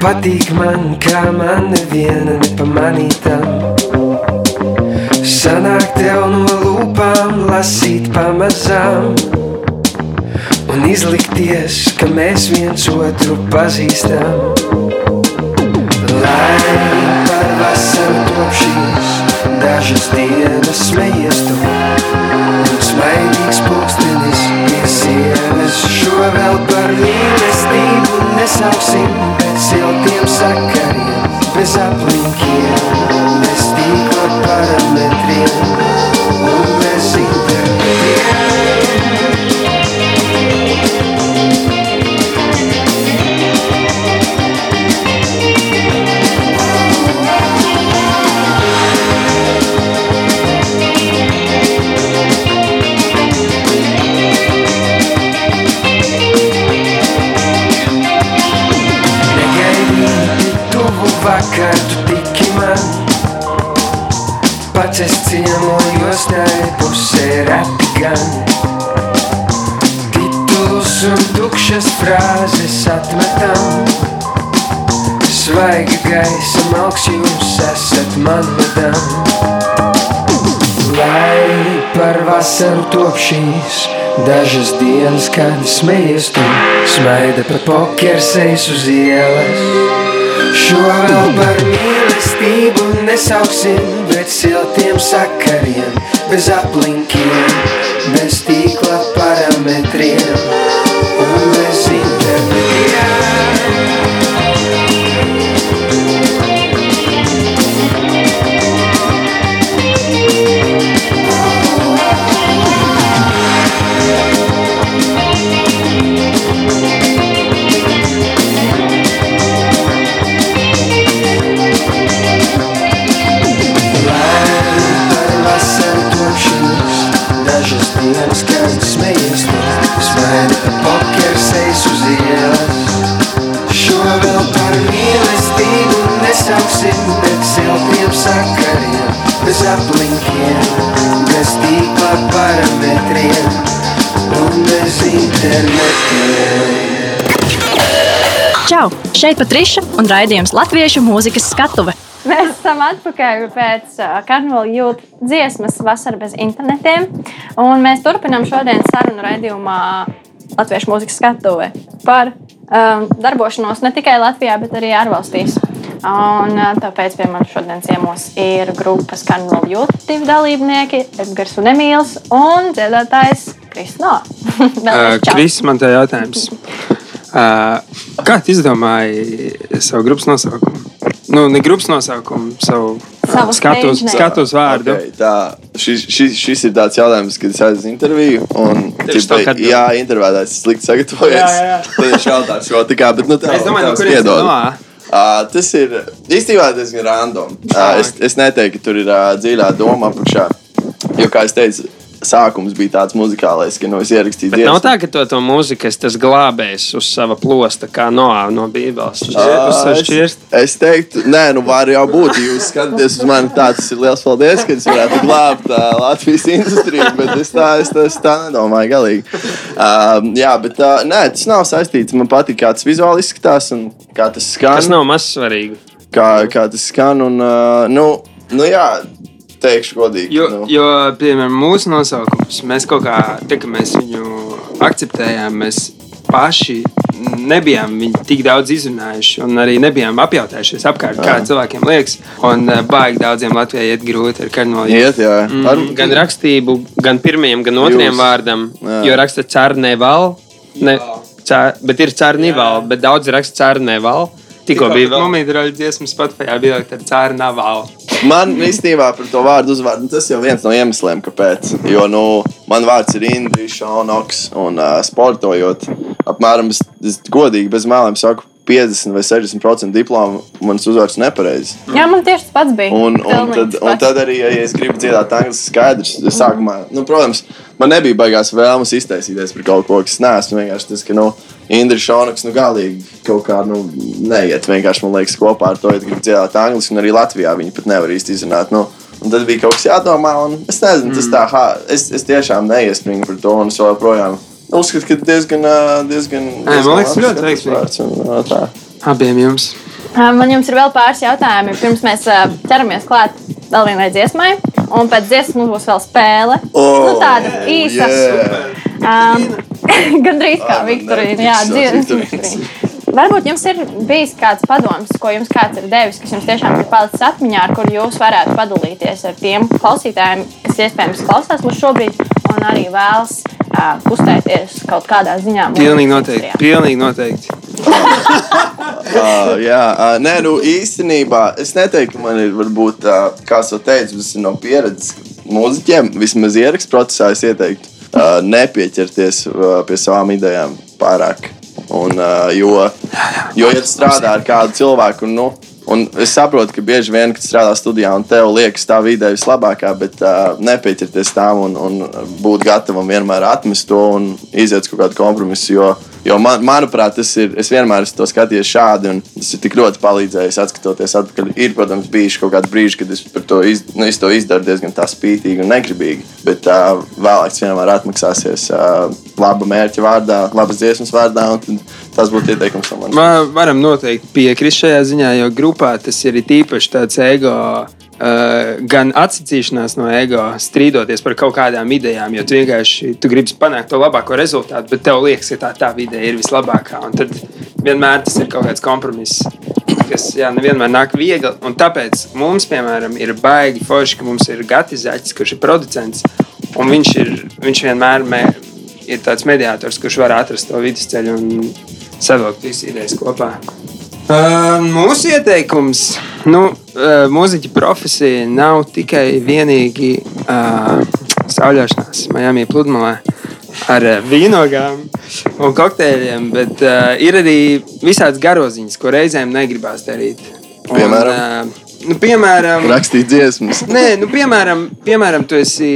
Patīk man, kā man neviena nepamanītam. Sanāk tev no lūpām lasīt pamazām un izlikties, ka mēs viens otru pazīstam. Lai par vasaru top šīs dažas dienas smejies tu sakariem, bez aplinkiem, par vasaru top šīs Dažas dienas, kad smejies tu Smaida pat pokerseis uz ielas. Šo vēl par mīlestību nesauksim Bet siltiem sakariem Bez aplinkiem Čau! Šeit Patriša un raidījums Latviešu mūzikas skatuve. Mēs esam atpakaļ pēc uh, karnevāla jūtas dziesmas Vasara bez internetiem. Un mēs turpinām šodienas sarunu raidījumā Latviešu mūzikas skatuvē par um, darbošanos ne tikai Latvijā, bet arī ārvalstīs. Un, uh, tāpēc pie manis šodien ciemos ir grupas karnevāla jūtas divi dalībnieki, Edgars un Emīls un dziedātājs Krisno. Uh, [LAUGHS] Kris, man te jautājums. Uh, kā tu izdomāji savu grupas nosaukumu? Nu, ne grupas nosaukumu, savu Savu skatus, stage name. skatus vārdu. Okay, tā, šis, šis, šis ir tāds jautājums, kad es uz interviju. Un, tipa, tā, kad- jā, intervētājs slikti sagatavojies. Jā, jā, jā. [LAUGHS] Tad viņš jautā šo tā kā, bet nu tā. Es domāju, no kurienes tu nāk? Uh, tas ir īstenībā diezgan random. Uh, es, es neteiktu, ka tur ir uh, dziļā doma apakšā. Jo, kā jau teicu, sākums bija tāds muzikālais, ka nu, es ierakstīju Bet nav tā, ka to, to mūziku es tas glābējs uz sava plosta, kā Noā no Bībeles. Savu es, es teiktu, nē, nu var jau būt. Jūs skatāties uz mani, tā tas ir liels paldies, ka es varētu glābt uh, Latvijas industriju, bet es tā, es, tā, es tā nedomāju galīgi. Uh, jā, bet uh, nē, tas nav saistīts. Man patīk, kā tas vizuāli izskatās un kā tas skan. Tas nav maz svarīgi. Kā, kā tas skan un, uh, nu, nu jā, teikšu godīgi. Jo, nu. jo piemēram, mūsu nosaukums, mēs kaut kā, tā, kad mēs viņu akceptējām, mēs paši nebijām viņu tik daudz izrunājuši, un arī nebijām apjautājušies apkārt, kā cilvēkiem liekas. Un uh, baigi daudziem Latvijai iet grūti ar karnevālu. Iet, jā. Mm. Ar, Gan rakstību, gan pirmajam, gan otrajam Jūs. vārdam. Jā. Jo raksta Cārneval, ne, cār, bet ir Cārnival, bet daudz raksta Cārneval. Tikko bija roļu dziesmas Spotify bija ar cāru navālu. Man īstenībā par to vārdu uzvārdu tas jau viens no iemesliem, kāpēc. Jo nu, man vārds ir Indričs, Šaunoks, un uh, sportojot apmēram, es, es godīgi bez mēlēm saku, 50 vai 60% diplomu manas uzvārds nepareizi. Jā, man tieši tas pats bija. Un, un, tad, un tad arī, ja es gribu dziedāt angliski, skaidrs, sākumā, nu, protams, man nebija baigās vēlmes iztaisīties par kaut ko, kas neesmu. Vienkārši tas, ka, nu, Indra Šonaks, nu, galīgi kaut kā, nu, neiet vienkārši, man liekas, kopā ar to, ja tu gribi dziedāt angliski, un arī Latvijā viņi pat nevar īsti izrunāt. Nu, Un tad bija kaut kas jādomā, un es nezinu, tas tā, ha, es, es tiešām neiespringu par to, un es joprojām uzskatu, ka diezgan, ā, diezgan. man diezgan liekas, ļoti veiksmīgi. Abiem jums. Man jums ir vēl pāris jautājumi. Pirms mēs ķeramies klāt vēl vienai dziesmai, un pēc dziesmas mums būs vēl spēle. Oh, nu, tāda īsa. Um, [LAUGHS] Gan drīz kā man Viktorīna. Jā. Viktorīna. Varbūt jums ir bijis kāds padoms, ko jums kāds ir devis, kas jums tiešām ir palicis atmiņā, ar kur jūs varētu padalīties ar tiem klausītājiem, kas iespējams klausās mūs šobrīd, un arī vēlas uh, uzstāties kaut kādā ziņā. Pilnīgi noteikti. Pilnīgi noteikti. [LAUGHS] Uh, jā, uh, nē, nu īstenībā es neteiktu, ka man ir, varbūt, uh, kā jau teicu, tas ir no pieredzes mūziķiem. Vismaz ierakstu procesā es ieteiktu uh, nepieķerties uh, pie savām idejām pārāk. Un, uh, jo, jo, ja strādā ar kādu cilvēku, nu, un es saprotu, ka bieži vien, kad strādā studijā, un tev liekas, tā ideja vislabākā, bet uh, nepieķerties tam un, un būt gatavam vienmēr atmest to un iziet kaut kādu kompromisu. Jo, jo man, manuprāt, tas ir. Es vienmēr esmu to skatījies šādi, un tas ir tik ļoti palīdzējis atskatoties atpakaļ. Ir, protams, bijuši kaut kādi brīži, kad es, to, iz, nu, es to izdaru diezgan tā spītīgi un negribīgi. Bet uh, vēlāk tas vienmēr atmaksāsies uh, laba mērķa vārdā, labas dziesmas vārdā. Tas būtu ieteikums. Va- Varam noteikti piekrist šajā ziņā, jo grupā tas ir īpaši tāds ego. Gan atsacīšanās no ego, strīdoties par kaut kādām idejām, jo tu vienkārši tu gribi panākt to labāko rezultātu, bet tev liekas, ka tā, tā ideja ir vislabākā. Un tad vienmēr tas ir kaut kāds kompromiss, kas jā, nevienmēr nāk viegli. Un tāpēc mums, piemēram, ir baigi forši, ka mums ir Gatis Zaķis, kurš ir producents. Un viņš, ir, viņš vienmēr mē, ir tāds mediātors, kurš var atrast to vidusceļu un savilkt visas idejas kopā. Uh, mūsu ieteikums, nu, uh, mūziķa profesija nav tikai vienīgi uh, sauļošanās Miami pludmalē ar uh, vīnogām un kokteļiem, bet uh, ir arī visādas garoziņas, ko reizēm negribās darīt. Un, Piemēram? uh, nu, piemēram, Rakstīt dziesmas. Nē, nu, piemēram, piemēram, tu esi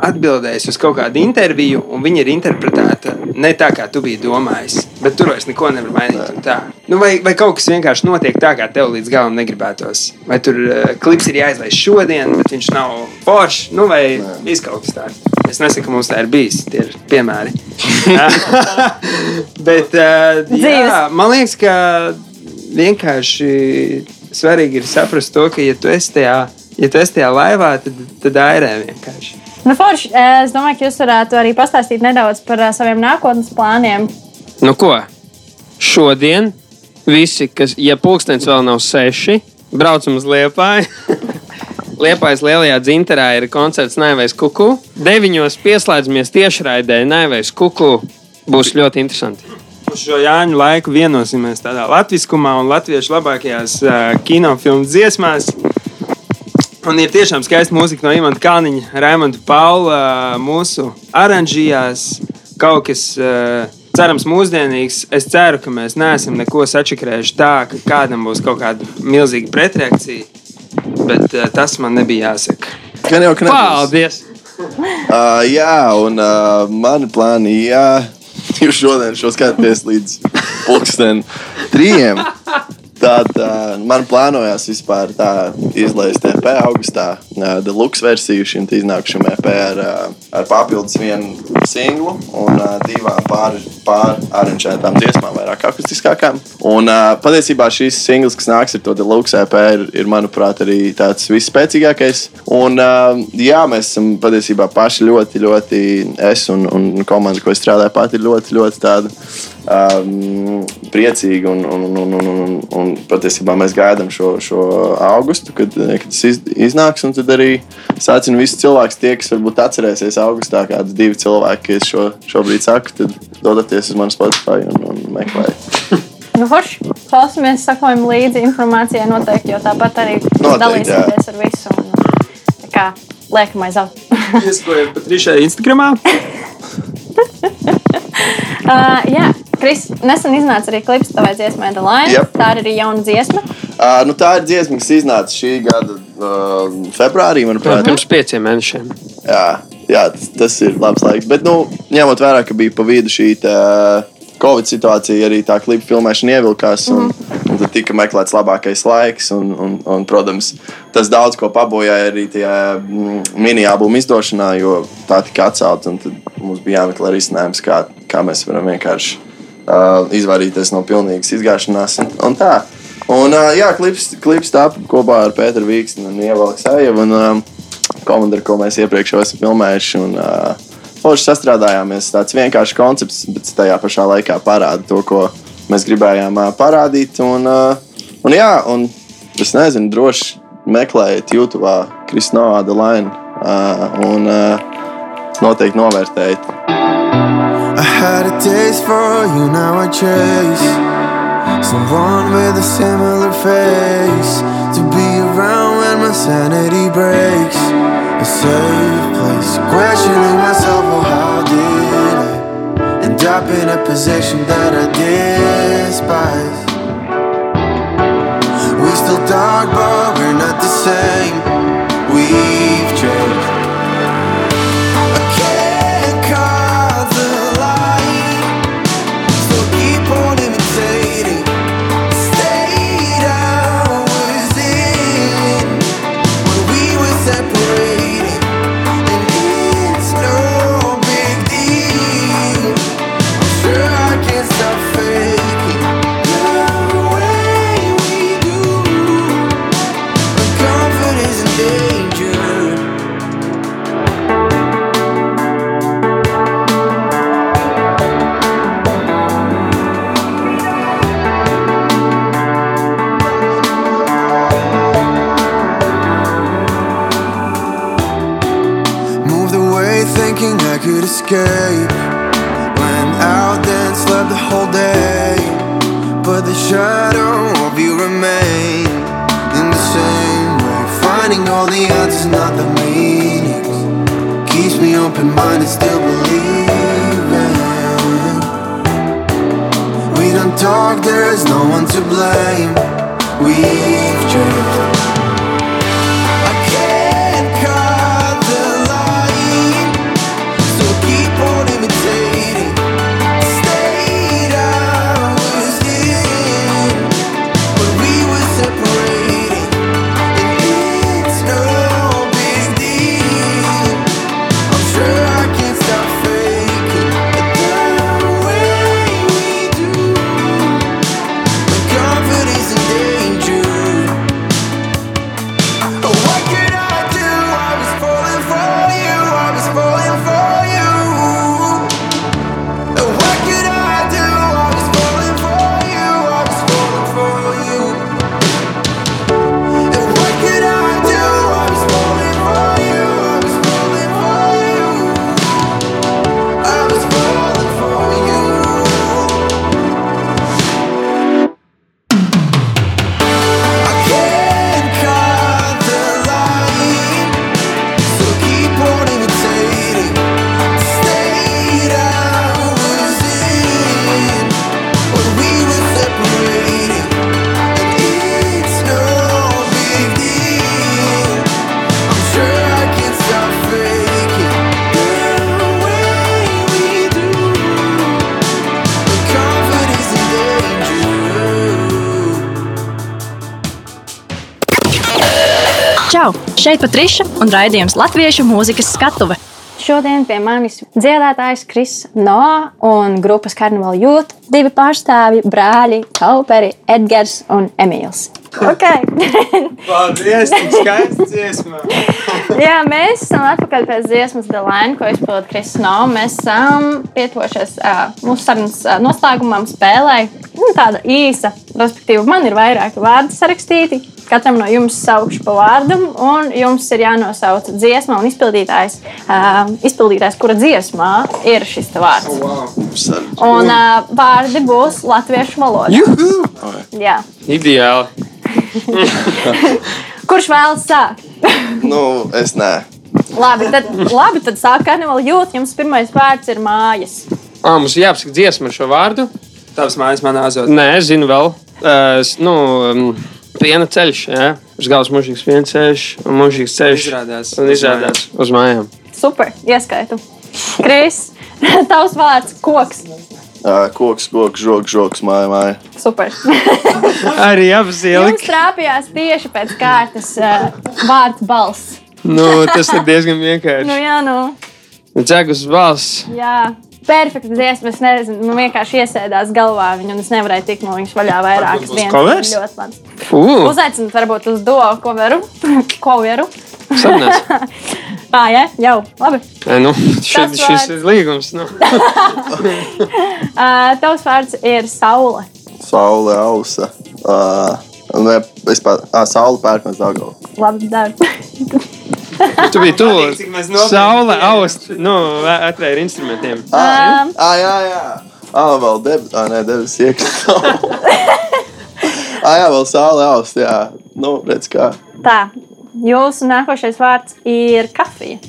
atbildējis uz kaut kādu interviju, un viņa ir interpretēta ne tā, kā tu biji domājis. Bet tur vairs neko nevar mainīt. un tā. Nu, vai, vai kaut kas vienkārši notiek tā, kā tev līdz galam negribētos. Vai tur uh, klips ir jāizlaiž šodien, bet viņš nav foršs, nu, vai izkaut kas tāds. Es nesaku, ka mums tā ir bijis. Tie ir piemēri. [LAUGHS] bet, uh, jā, man liekas, ka vienkārši svarīgi ir saprast to, ka, ja tu esi tajā, ja tu esi tajā laivā, tad, tad airē vienkārši. Nu, forši, es domāju, ka jūs varētu arī pastāstīt nedaudz par eh, saviem nākotnes plāniem. Nu, ko? Šodien visi, kas, ja pulkstenis vēl nav seši, braucam uz Liepāju. [LAUGHS] Liepājas lielajā dzinterā ir koncerts Naivais Kuku. Deviņos pieslēdzamies tiešraidē Naivais Kuku. Būs ļoti interesanti. Uz šo Jāņu laiku vienosimies tādā latviskumā un latviešu labākajās uh, kinofilmu dziesmās. Un ir tiešām skaista mūzika no Imants Kalniņa, Raimonda Paula, mūsu oranžījās, kaut kas uh, cerams mūsdienīgs. Es ceru, ka mēs neesam neko sačakrējuši tā, ka kādam būs kaut kāda milzīga pretreakcija. Bet uh, tas man nebija jāsaka. Gan jau, ka nebūs. Paldies! Uh, jā, un uh, mani plāni, jā, [LAUGHS] jūs šodien šo skatāties līdz pulksten trījiem. Tad uh, man plānojās vispār tā izlaist EP augustā, uh, deluxe versiju šim iznākušam EP ar, uh, ar papildus vienu singlu un uh, divām pār, pāraranžētām dziesmām, vairāk akustiskākām. Un uh, patiesībā šīs singls, kas nāks ar to deluxe EP, ir, ir manuprāt, arī tāds visspēcīgākais. Un uh, jā, mēs esam patiesībā paši ļoti, ļoti, es un, un komanda, ko es strādāju, pat ir ļoti, ļoti tāda um, priecīgi. Un, un, un, un, un, un, un patiesībā mēs gaidām šo, šo augustu, kad, kad tas iz, iznāks. Un tad arī sācina visi cilvēki, tie, kas varbūt atcerēsies augustā, kādi divi cilvēki, kas šo, šobrīd saka, tad dodaties uz manu Spotify un, un meklējiet. [LAUGHS] Nu, forši, klausamies, sakojam līdzi informācijai noteikti, jo tāpat arī Noteikti, dalīsieties ar visu. Un, tā kā liekam aiz auss. Ieskojot pat Rišai Instagramā. [LAUGHS] Uh, jā, Kris, nesen iznāca arī klips tavai dziesmai The Line. Jep. Tā ir arī jauna dziesma. Uh, nu, tā ir dziesma, kas iznāca šī gada uh, februārī, manuprāt. Pirms pieciem mēnešiem. Jā, jā tas, tas ir labs laiks. Bet, nu, ņemot vērā, ka bija pa vidu šī tā, Covid situācija, arī tā klipa filmēšana ievilkās. Un, un tad tika meklēts labākais laiks. Un, un, un, protams, tas daudz ko pabojāja arī tajā mm, mini-albuma izdošanā, jo tā tika atcelta. un Tad mums bija jāmeklē risinājums, kā, kā mēs varam vienkārši uh, izvairīties no pilnīgas izgāšanās. Un, un tā. Un, uh, jā, klips, klips tāpa kopā ar Pēteru Vīksni un Ievalku Sājevu un um, komandu, ko mēs iepriekš jau esam filmējuši. Un, uh, Forši sastrādājāmies. Tāds vienkāršs koncepts, bet tajā pašā laikā parāda to, ko mēs gribējām uh, parādīt. Un, uh, un, jā, un es nezinu, droši meklējiet YouTube, Kristofā Delaina uh, un uh, noteikti novērtējiet. Had a taste for you, now I chase someone with a similar face to be around when my sanity breaks. A safe place, questioning myself, oh, how did I end up in a position that I despise? We still talk, but we're not the same. Šeit Patriša un raidījums Latviešu mūzikas skatuve. Šodien pie manis dziedātājs Kris Noā un grupas Carnival Youth divi pārstāvji - brāļi Kauperi, Edgars un Emīls. Okay. [LAUGHS] Paldies, tik skaisti dziesma. [LAUGHS] Jā, mēs esam atpakaļ pēc dziesmas Delaina, ko izpildīja Kris Noā. Mēs esam pietuvušies uh, mūsu sarunas uh, noslēgumam spēlē. Nu, tāda īsa, respektīvi, man ir vairāki vārdi sarakstīti. Katram no jums saukšu pa vārdam, un jums ir jānosauc dziesma un izpildītājs, uh, izpildītājs kura dziesmā ir šis te vārds. Un uh, vārdi būs latviešu valodā. Jā. Ideāli. [LAUGHS] Kurš vēlas sākt? [LAUGHS] Nu, es nē. Labi, tad, labi, tad sāk karnevāla jūt. Jums pirmais vārds ir mājas. Ah, mums jāapsaka dziesma ar šo vārdu. Tavs mājas manā azotā. Nē, es zinu vēl. Uh, es, nu, um, piena ceļš, jā. Uz galvas mūžīgs piena ceļš un mūžīgs ceļš. Izrādās Un uz izrādās uz mājām. Super, ieskaitu. Kris, [LAUGHS] tavs vārds - koks. Koks, koks, žoks, žoks, māja, māja. Super. [LAUGHS] Arī Jums apzielika. trāpījās tieši pēc kārtas uh, vārds balss. Nu, tas ir diezgan vienkārši. Nu, jā, nu, Dzegus balss. jā. perfekta dziesma. Es nezinu, nu, vienkārši iesēdās galvā viņa, un es nevarēju tikt no viņas vaļā vairākas dienas. covers? Ļoti labs. Ugh, Uzaicināt, varbūt uz do coveru. coveru. [LAUGHS] sarunās. Tā, jā, jau, labi. Nē, Nu, šis, Tas šis vārds. ir līgums. Nu. [LAUGHS] Uh, tavs vārds ir Saule. Saule, ausa. Uh, ne, es pat, ah, saule pērkons Daugava. Labi, darbs. Tu biji tuvu. Saule, aust, nu, atvēr instrumentiem. Ah, Um, ah, jā, jā. Ah, vēl debes, ah, nē, debes iekšā. [LAUGHS] ah, jā, vēl saule, ausa, jā. Nu, redz kā. tā, jūsu nākošais vārds ir kafija.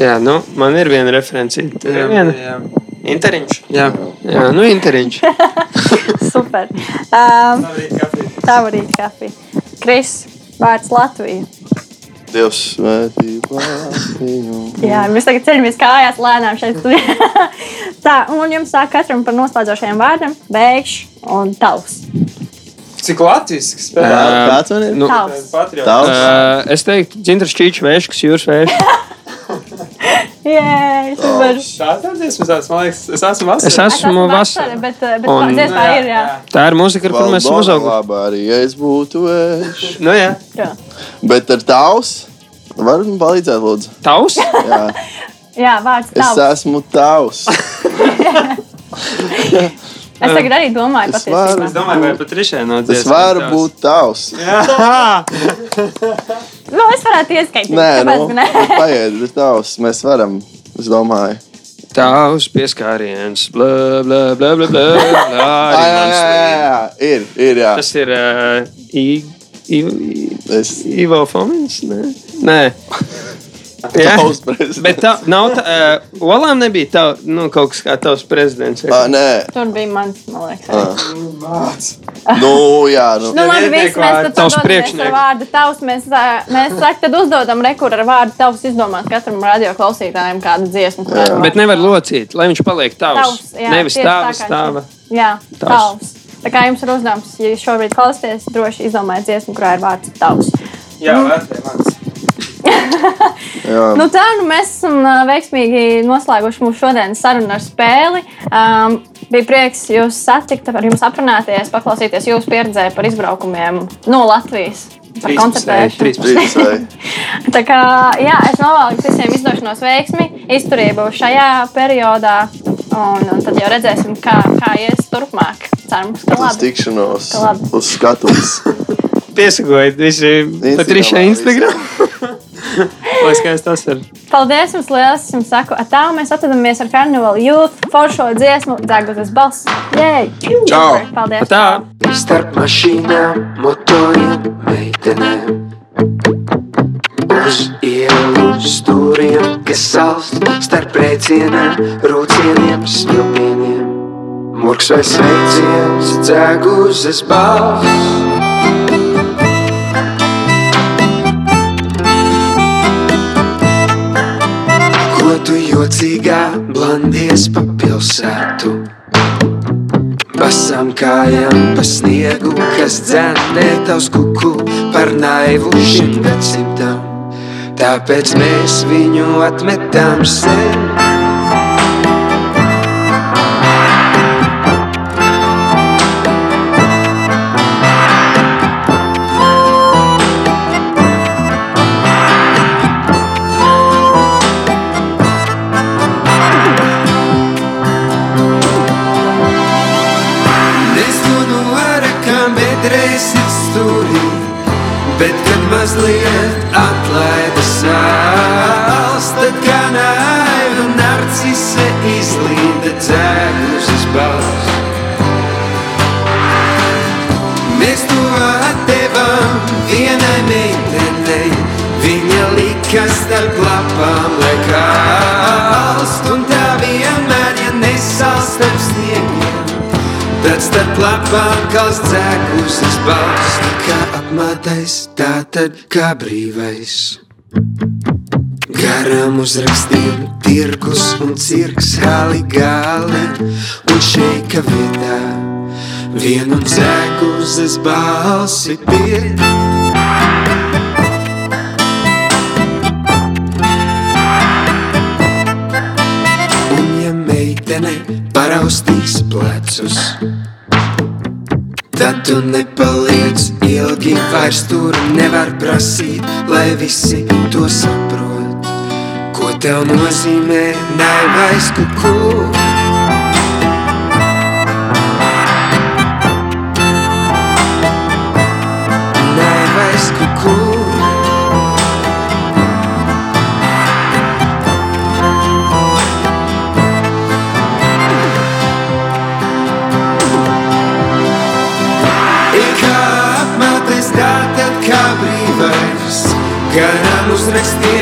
Jā, nu, man ir viena jā. Interiņš. Jā. Jā, nu, interiņš. [LAUGHS] Super. Um, tā var būt kafija. Kris, vārds Latvija. Dievs svētī Latviju. Jā, mēs tagad ceļamies kājās lēnām šeit. [LAUGHS] tā, un jums sāk katram par noslēdzošajiem vārdiem - beigšu un tavs. Cik Latvijas spēlē? Ā, Kāds man ir? nu. Tavs. Uh, es teiktu, Dzintars Čīčs, Vēškas, Jūras Vēškas. Jā, super. Tā dziesma, man liekas, es esmu vasarā. Es esmu vasarā. bet, eh, bet Un- dziesmā ir, jā. Tā ir mūzika, ar kuru mēs esam uzauguši. Labā arī, ja es būtu vējš. Nu, jā. jā. Bet ar tavs, var man palīdzēt, lūdzu? Tavs? Jā, [LAUGHS] Jā, vārds es tavs. esmu tavs. [LAUGHS] [LAUGHS] Es tagad arī domāju, Es varu. Es domāju, vai pat no Es dziesmas. varu būt tavs. [LAUGHS] Nu, es varētu ieskaitīt. Nē, kāpēc nu, gan ne? paiet, bet tavs mēs varam. Es domāju. Tavs pieskāriens, blā, blā, blā, Ah, arī jā, jā, jā, jā, ir, ir, jā. Tas ir uh, I, I, I, Es Ivo Fomins? [LAUGHS] Nē. Nē. Jā. [LAUGHS] Bet tā nav tā, uh, Olām nebija tā, nu, kaut kas kā tavs prezidents. Ah, nē. Tur bija mans, man liekas. Ah. [LAUGHS] Nu, jā, nu. Nu, labi, vietnieku mēs tad Tavs padodamies ar priekšnieks. vārdu tavs. Mēs, mēs saka, tad uzdodam rekuru ar vārdu tavs izdomāt katram radio klausītājam kādu dziesmu. kurā Bet nevar locīt, lai viņš paliek tavs. Tavs, jā, Nevis tavs, šis. Jā, Tavs. tavs. Tā kā jums ir uzdevums, ja jūs šobrīd klausāties, droši izdomājiet dziesmu, kurā ir vārds tavs. Jā, vērtē mans. Jā. Nu tā, nu mēs esam veiksmīgi noslēguši mūsu šodienas sarunu ar spēli. Um, bija prieks jūs satikt, ar jums aprunāties, paklausīties jūsu pieredzē par izbraukumiem no Latvijas. Par koncertēšanu. [LAUGHS] Tā kā jā, es novēlu visiem izdošanos veiksmi, izturību šajā periodā, un, un tad jau redzēsim, kā, kā ies turpmāk. Cerams, ka Uz labi. tikšanos. Ka labi. Uz skatuves. Piesakojiet visi Instagramā Instagram. [LAUGHS] Lai skaisti tas ir. Paldies jums liels! Es jums saku, tā mēs atvadamies ar karnevālu jūtu foršo dziesmu, dzēgoties balss. Jē! Čau! Paldies! Tā. Starp mašīnām, motoriem, meitenēm. Uz ielu stūriem, kas salst starp rēcieniem, rūcieniem, smilpieniem. Murks vai sveiciens, dzēguzes balss. Tu jocīgā blandies pa pilsētu? Basām kājām pa sniegu, kas dzēnē tavs kuku par naivu šim gadsimtam. Tāpēc mēs viņu atmetām sen. starp lapām kals dzēkusis balss, kā apmātais, tā tad kā brīvais. Garām uzrakstiem tirgus un cirks hali gali un šeika vietā. Vienu dzēkusis balsi pirkt. Un ja meitene raustīs plecus. Tad tu nepaliec ilgi, vairs tur nevar prasīt, lai visi to saprot. Ko tev nozīmē naivais kuku? ganamos tres tiempos.